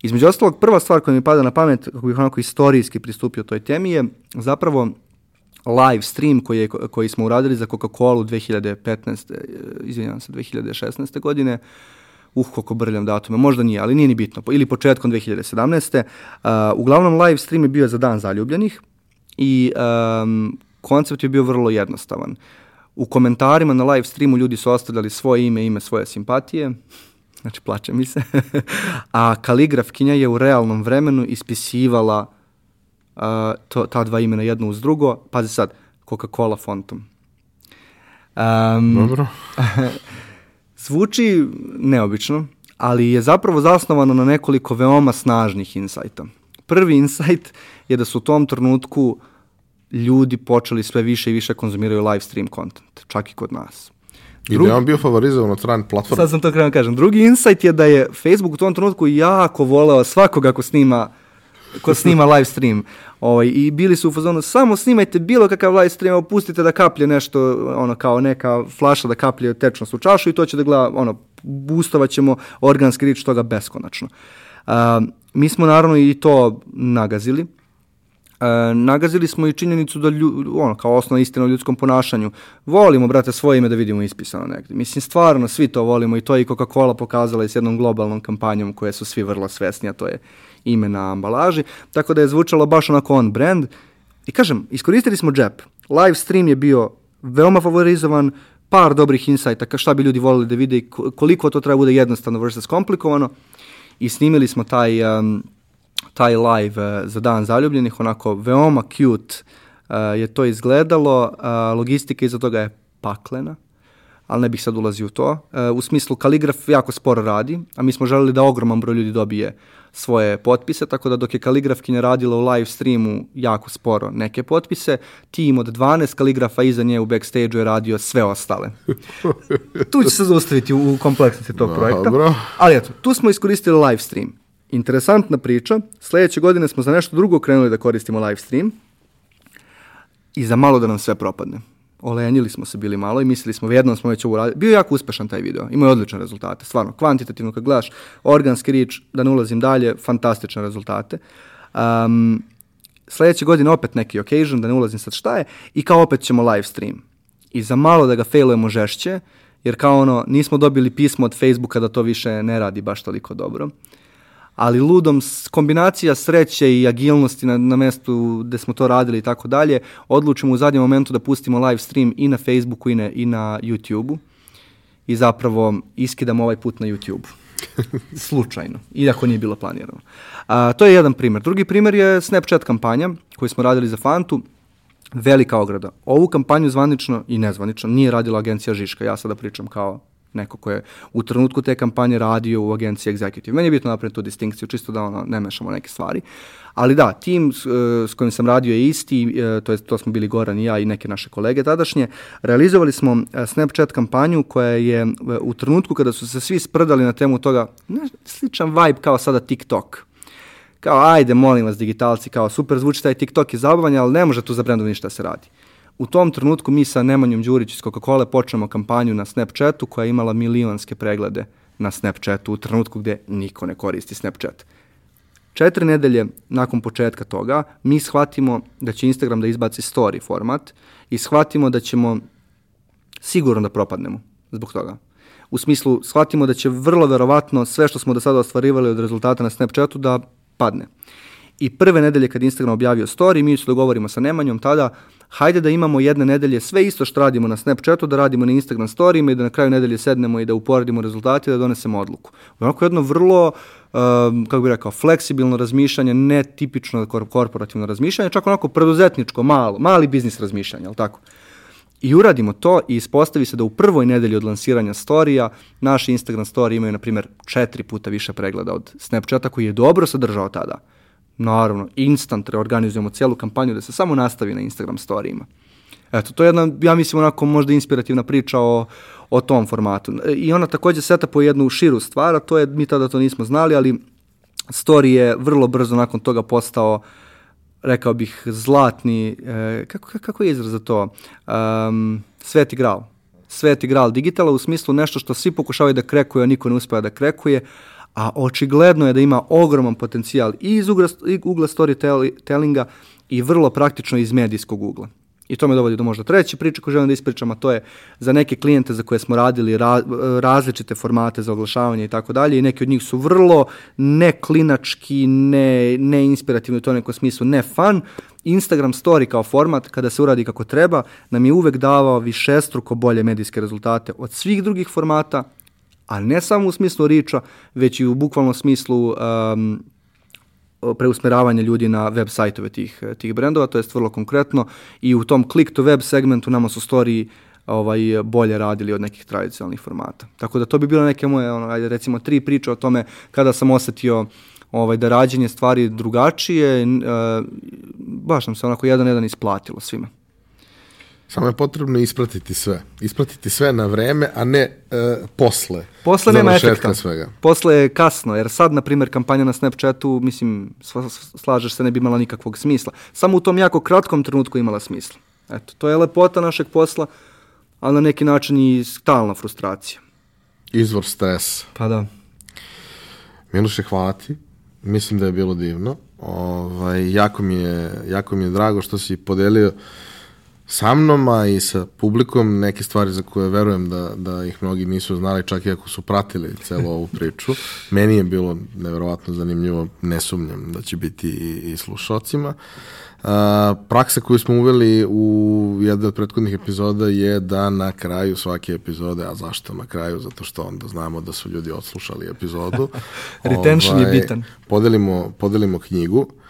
Između ostalog, prva stvar koja mi pada na pamet, kako bih onako istorijski pristupio toj temi, je zapravo live stream koji, je, koji smo uradili za Coca-Cola 2015, e, izvinjavam se, 2016. godine, uh, koliko brljam datume, možda nije, ali nije ni bitno, ili početkom 2017. Uh, uglavnom, live stream je bio za dan zaljubljenih i um, koncept je bio vrlo jednostavan. U komentarima na live streamu ljudi su ostavljali svoje ime, ime svoje simpatije, (laughs) znači plače mi se, (laughs) a kaligrafkinja je u realnom vremenu ispisivala uh, to, ta dva imena jedno uz drugo, pazi sad, Coca-Cola fontom. Um, Dobro. (laughs) zvuči neobično, ali je zapravo zasnovano na nekoliko veoma snažnih insajta. Prvi insajt je da su u tom trenutku ljudi počeli sve više i više konzumiraju live stream content, čak i kod nas. I da je on bio favorizovan od strane platforme. Sad sam to krenuo da kažem. Drugi insight je da je Facebook u tom trenutku jako voleo svakoga ko snima ko snima live stream. Ovaj, I bili su u fazonu, samo snimajte bilo kakav live stream, opustite da kaplje nešto, ono, kao neka flaša da kaplje tečnost u čašu i to će da gleda, ono, boostovat ćemo organski rič toga beskonačno. Uh, mi smo naravno i to nagazili. E, nagazili smo i činjenicu da lju, ono, kao osnovna istina u ljudskom ponašanju, volimo, brate, svoje ime da vidimo ispisano negdje. Mislim, stvarno, svi to volimo i to je i Coca-Cola pokazala i s jednom globalnom kampanjom koje su svi vrlo svesni, a to je ime na ambalaži, tako da je zvučalo baš onako on brand. I kažem, iskoristili smo džep. Live stream je bio veoma favorizovan, par dobrih insajta, šta bi ljudi volili da vide i koliko to treba bude jednostavno versus komplikovano. I snimili smo taj, um, taj live uh, za dan zaljubljenih, onako veoma cute uh, je to izgledalo, uh, logistika iza toga je paklena, ali ne bih sad ulazio u to. Uh, u smislu, kaligraf jako sporo radi, a mi smo želeli da ogroman broj ljudi dobije svoje potpise, tako da dok je kaligrafkinja radila u live streamu jako sporo neke potpise, tim od 12 kaligrafa iza nje u backstage-u je radio sve ostale. (laughs) tu će se zaustaviti u kompleksnosti tog Dobro. projekta. Ali eto, tu smo iskoristili live stream. Interesantna priča, sledeće godine smo za nešto drugo krenuli da koristimo live stream i za malo da nam sve propadne olenjili smo se bili malo i mislili smo, jednom smo već ovo radili. Bio je jako uspešan taj video, imao je odlične rezultate, stvarno, kvantitativno kad gledaš, organski rič, da ne ulazim dalje, fantastične rezultate. Um, sledeće godine opet neki occasion, da ne ulazim sad šta je, i kao opet ćemo live stream. I za malo da ga failujemo žešće, jer kao ono, nismo dobili pismo od Facebooka da to više ne radi baš toliko dobro ali ludom kombinacija sreće i agilnosti na, na mestu gde smo to radili i tako dalje, odlučimo u zadnjem momentu da pustimo live stream i na Facebooku i na, i na YouTubeu i zapravo iskidamo ovaj put na YouTubeu. (laughs) Slučajno, iako nije bilo planirano. A, to je jedan primer. Drugi primer je Snapchat kampanja koju smo radili za Fantu, velika ograda. Ovu kampanju zvanično i nezvanično nije radila agencija Žiška, ja sada pričam kao neko ko je u trenutku te kampanje radio u agenciji Executive. Meni je bitno napraviti tu distinkciju, čisto da ono, ne mešamo neke stvari. Ali da, tim s, s kojim sam radio je isti, e, to, je, to smo bili Goran i ja i neke naše kolege tadašnje. Realizovali smo e, Snapchat kampanju koja je e, u trenutku kada su se svi sprdali na temu toga, ne, sličan vibe kao sada TikTok kao ajde molim vas digitalci, kao super zvuči taj TikTok je zabavan, ali ne može tu za brendom ništa da se radi. U tom trenutku mi sa Nemanjom Đurić iz Coca-Cola počnemo kampanju na Snapchatu koja je imala milionske preglede na Snapchatu u trenutku gde niko ne koristi Snapchat. Četiri nedelje nakon početka toga mi shvatimo da će Instagram da izbaci story format i shvatimo da ćemo sigurno da propadnemo zbog toga. U smislu, shvatimo da će vrlo verovatno sve što smo do sada ostvarivali od rezultata na Snapchatu da padne. I prve nedelje kad Instagram objavio story, mi se dogovorimo sa Nemanjom tada, hajde da imamo jedne nedelje sve isto što radimo na Snapchatu, da radimo na Instagram storijima i da na kraju nedelje sednemo i da uporedimo rezultate i da donesemo odluku. Onako jedno vrlo, uh, kako bih rekao, fleksibilno razmišljanje, ne tipično korporativno razmišljanje, čak onako preduzetničko, malo, mali biznis razmišljanje, ali tako? I uradimo to i ispostavi se da u prvoj nedelji od lansiranja storija naši Instagram story imaju, na primjer, četiri puta više pregleda od Snapchata koji je dobro sadržao tada naravno, instant reorganizujemo cijelu kampanju da se samo nastavi na Instagram storijima. Eto, to je jedna, ja mislim, onako možda inspirativna priča o, o tom formatu. I ona takođe seta po jednu širu stvar, a to je, mi tada to nismo znali, ali story je vrlo brzo nakon toga postao rekao bih zlatni, e, kako, kako je izraz za to, um, sveti gral. Sveti gral digitala u smislu nešto što svi pokušavaju da krekuju, a niko ne uspeva da krekuje, a očigledno je da ima ogroman potencijal i iz ugla, ugla storytellinga i vrlo praktično iz medijskog ugla. I to me dovodi do možda treće priče koju želim da ispričam, a to je za neke klijente za koje smo radili ra, različite formate za oglašavanje i tako dalje i neki od njih su vrlo neklinački, ne, ne inspirativni u to nekom smislu, ne fun. Instagram story kao format, kada se uradi kako treba, nam je uvek davao višestruko bolje medijske rezultate od svih drugih formata, a ne samo u smislu riča, već i u bukvalnom smislu um, preusmeravanje ljudi na web sajtove tih, tih brendova, to jest vrlo konkretno i u tom click to web segmentu nama su storiji ovaj, bolje radili od nekih tradicionalnih formata. Tako da to bi bilo neke moje, ono, ajde, recimo, tri priče o tome kada sam osetio ovaj, da rađenje stvari drugačije, e, baš nam se onako jedan jedan isplatilo svima. Samo je potrebno ispratiti sve. Ispratiti sve na vreme, a ne e, posle. Posle nema efekta. Svega. Posle je kasno, jer sad, na primjer, kampanja na Snapchatu, mislim, slažeš se, ne bi imala nikakvog smisla. Samo u tom jako kratkom trenutku imala smisla. Eto, to je lepota našeg posla, ali na neki način i stalna frustracija. Izvor stresa. Pa da. Miloše, hvala ti. Mislim da je bilo divno. Ovaj, jako, mi je, jako mi je drago što si podelio sa mnom, a i sa publikom, neke stvari za koje verujem da, da ih mnogi nisu znali, čak i ako su pratili celu ovu priču. Meni je bilo neverovatno zanimljivo, ne sumnjam da će biti i, i slušalcima. A, praksa koju smo uveli u jednoj od prethodnih epizoda je da na kraju svake epizode, a zašto na kraju? Zato što onda znamo da su ljudi odslušali epizodu. (laughs) Retention ovaj, je bitan. Podelimo, podelimo knjigu. Uh,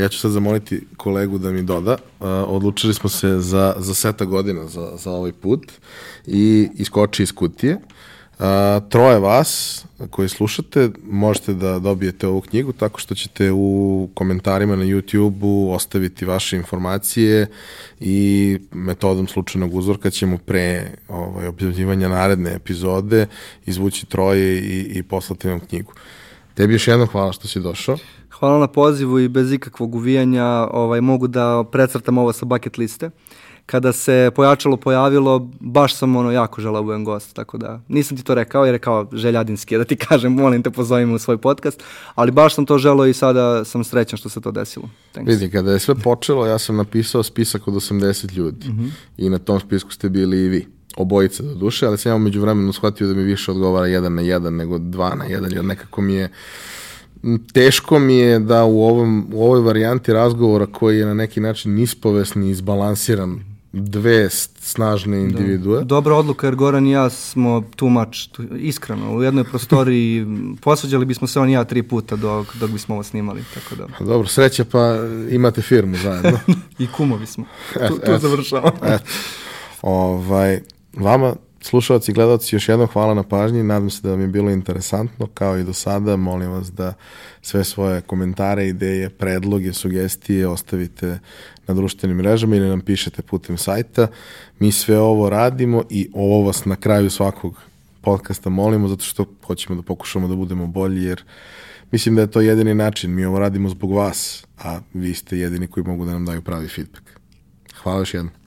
ja ću sad zamoliti kolegu da mi doda. Uh, odlučili smo se za, za seta godina za, za ovaj put i iskoči iz kutije. Uh, troje vas koji slušate možete da dobijete ovu knjigu tako što ćete u komentarima na YouTube-u ostaviti vaše informacije i metodom slučajnog uzorka ćemo pre ovaj, objavljivanja naredne epizode izvući troje i, i poslati vam knjigu. Tebi još jedno hvala što si došao. Hvala na pozivu i bez ikakvog uvijanja ovaj, mogu da precrtam ovo sa bucket liste. Kada se pojačalo pojavilo, baš sam ono jako želao da budem gost, tako da nisam ti to rekao jer je kao željadinski da ti (laughs) kažem, molim te pozovimo u svoj podcast, ali baš sam to želao i sada sam srećan što se to desilo. Thanks. Vidi, kada je sve počelo, ja sam napisao spisak od 80 ljudi mm -hmm. i na tom spisku ste bili i vi obojica do duše, ali sam ja umeđu vremenu shvatio da mi više odgovara jedan na jedan nego dva na jedan, jer nekako mi je teško mi je da u, ovom, u ovoj varijanti razgovora koji je na neki način ispovesni i izbalansiran dve snažne da. individue. Da. Dobra odluka jer Goran i ja smo too much, tu, iskreno, u jednoj prostoriji posvađali bismo se on i ja tri puta dok, dok bismo ovo snimali. Tako da. Dobro, sreća pa imate firmu zajedno. (laughs) I kumovi smo. Et, tu, tu et, završavamo. Et. Ovaj, vama Slušalci i gledalci, još jednom hvala na pažnji, nadam se da vam je bilo interesantno, kao i do sada, molim vas da sve svoje komentare, ideje, predloge, sugestije ostavite na društvenim mrežama ili nam pišete putem sajta. Mi sve ovo radimo i ovo vas na kraju svakog podcasta molimo, zato što hoćemo da pokušamo da budemo bolji, jer mislim da je to jedini način. Mi ovo radimo zbog vas, a vi ste jedini koji mogu da nam daju pravi feedback. Hvala još jednom.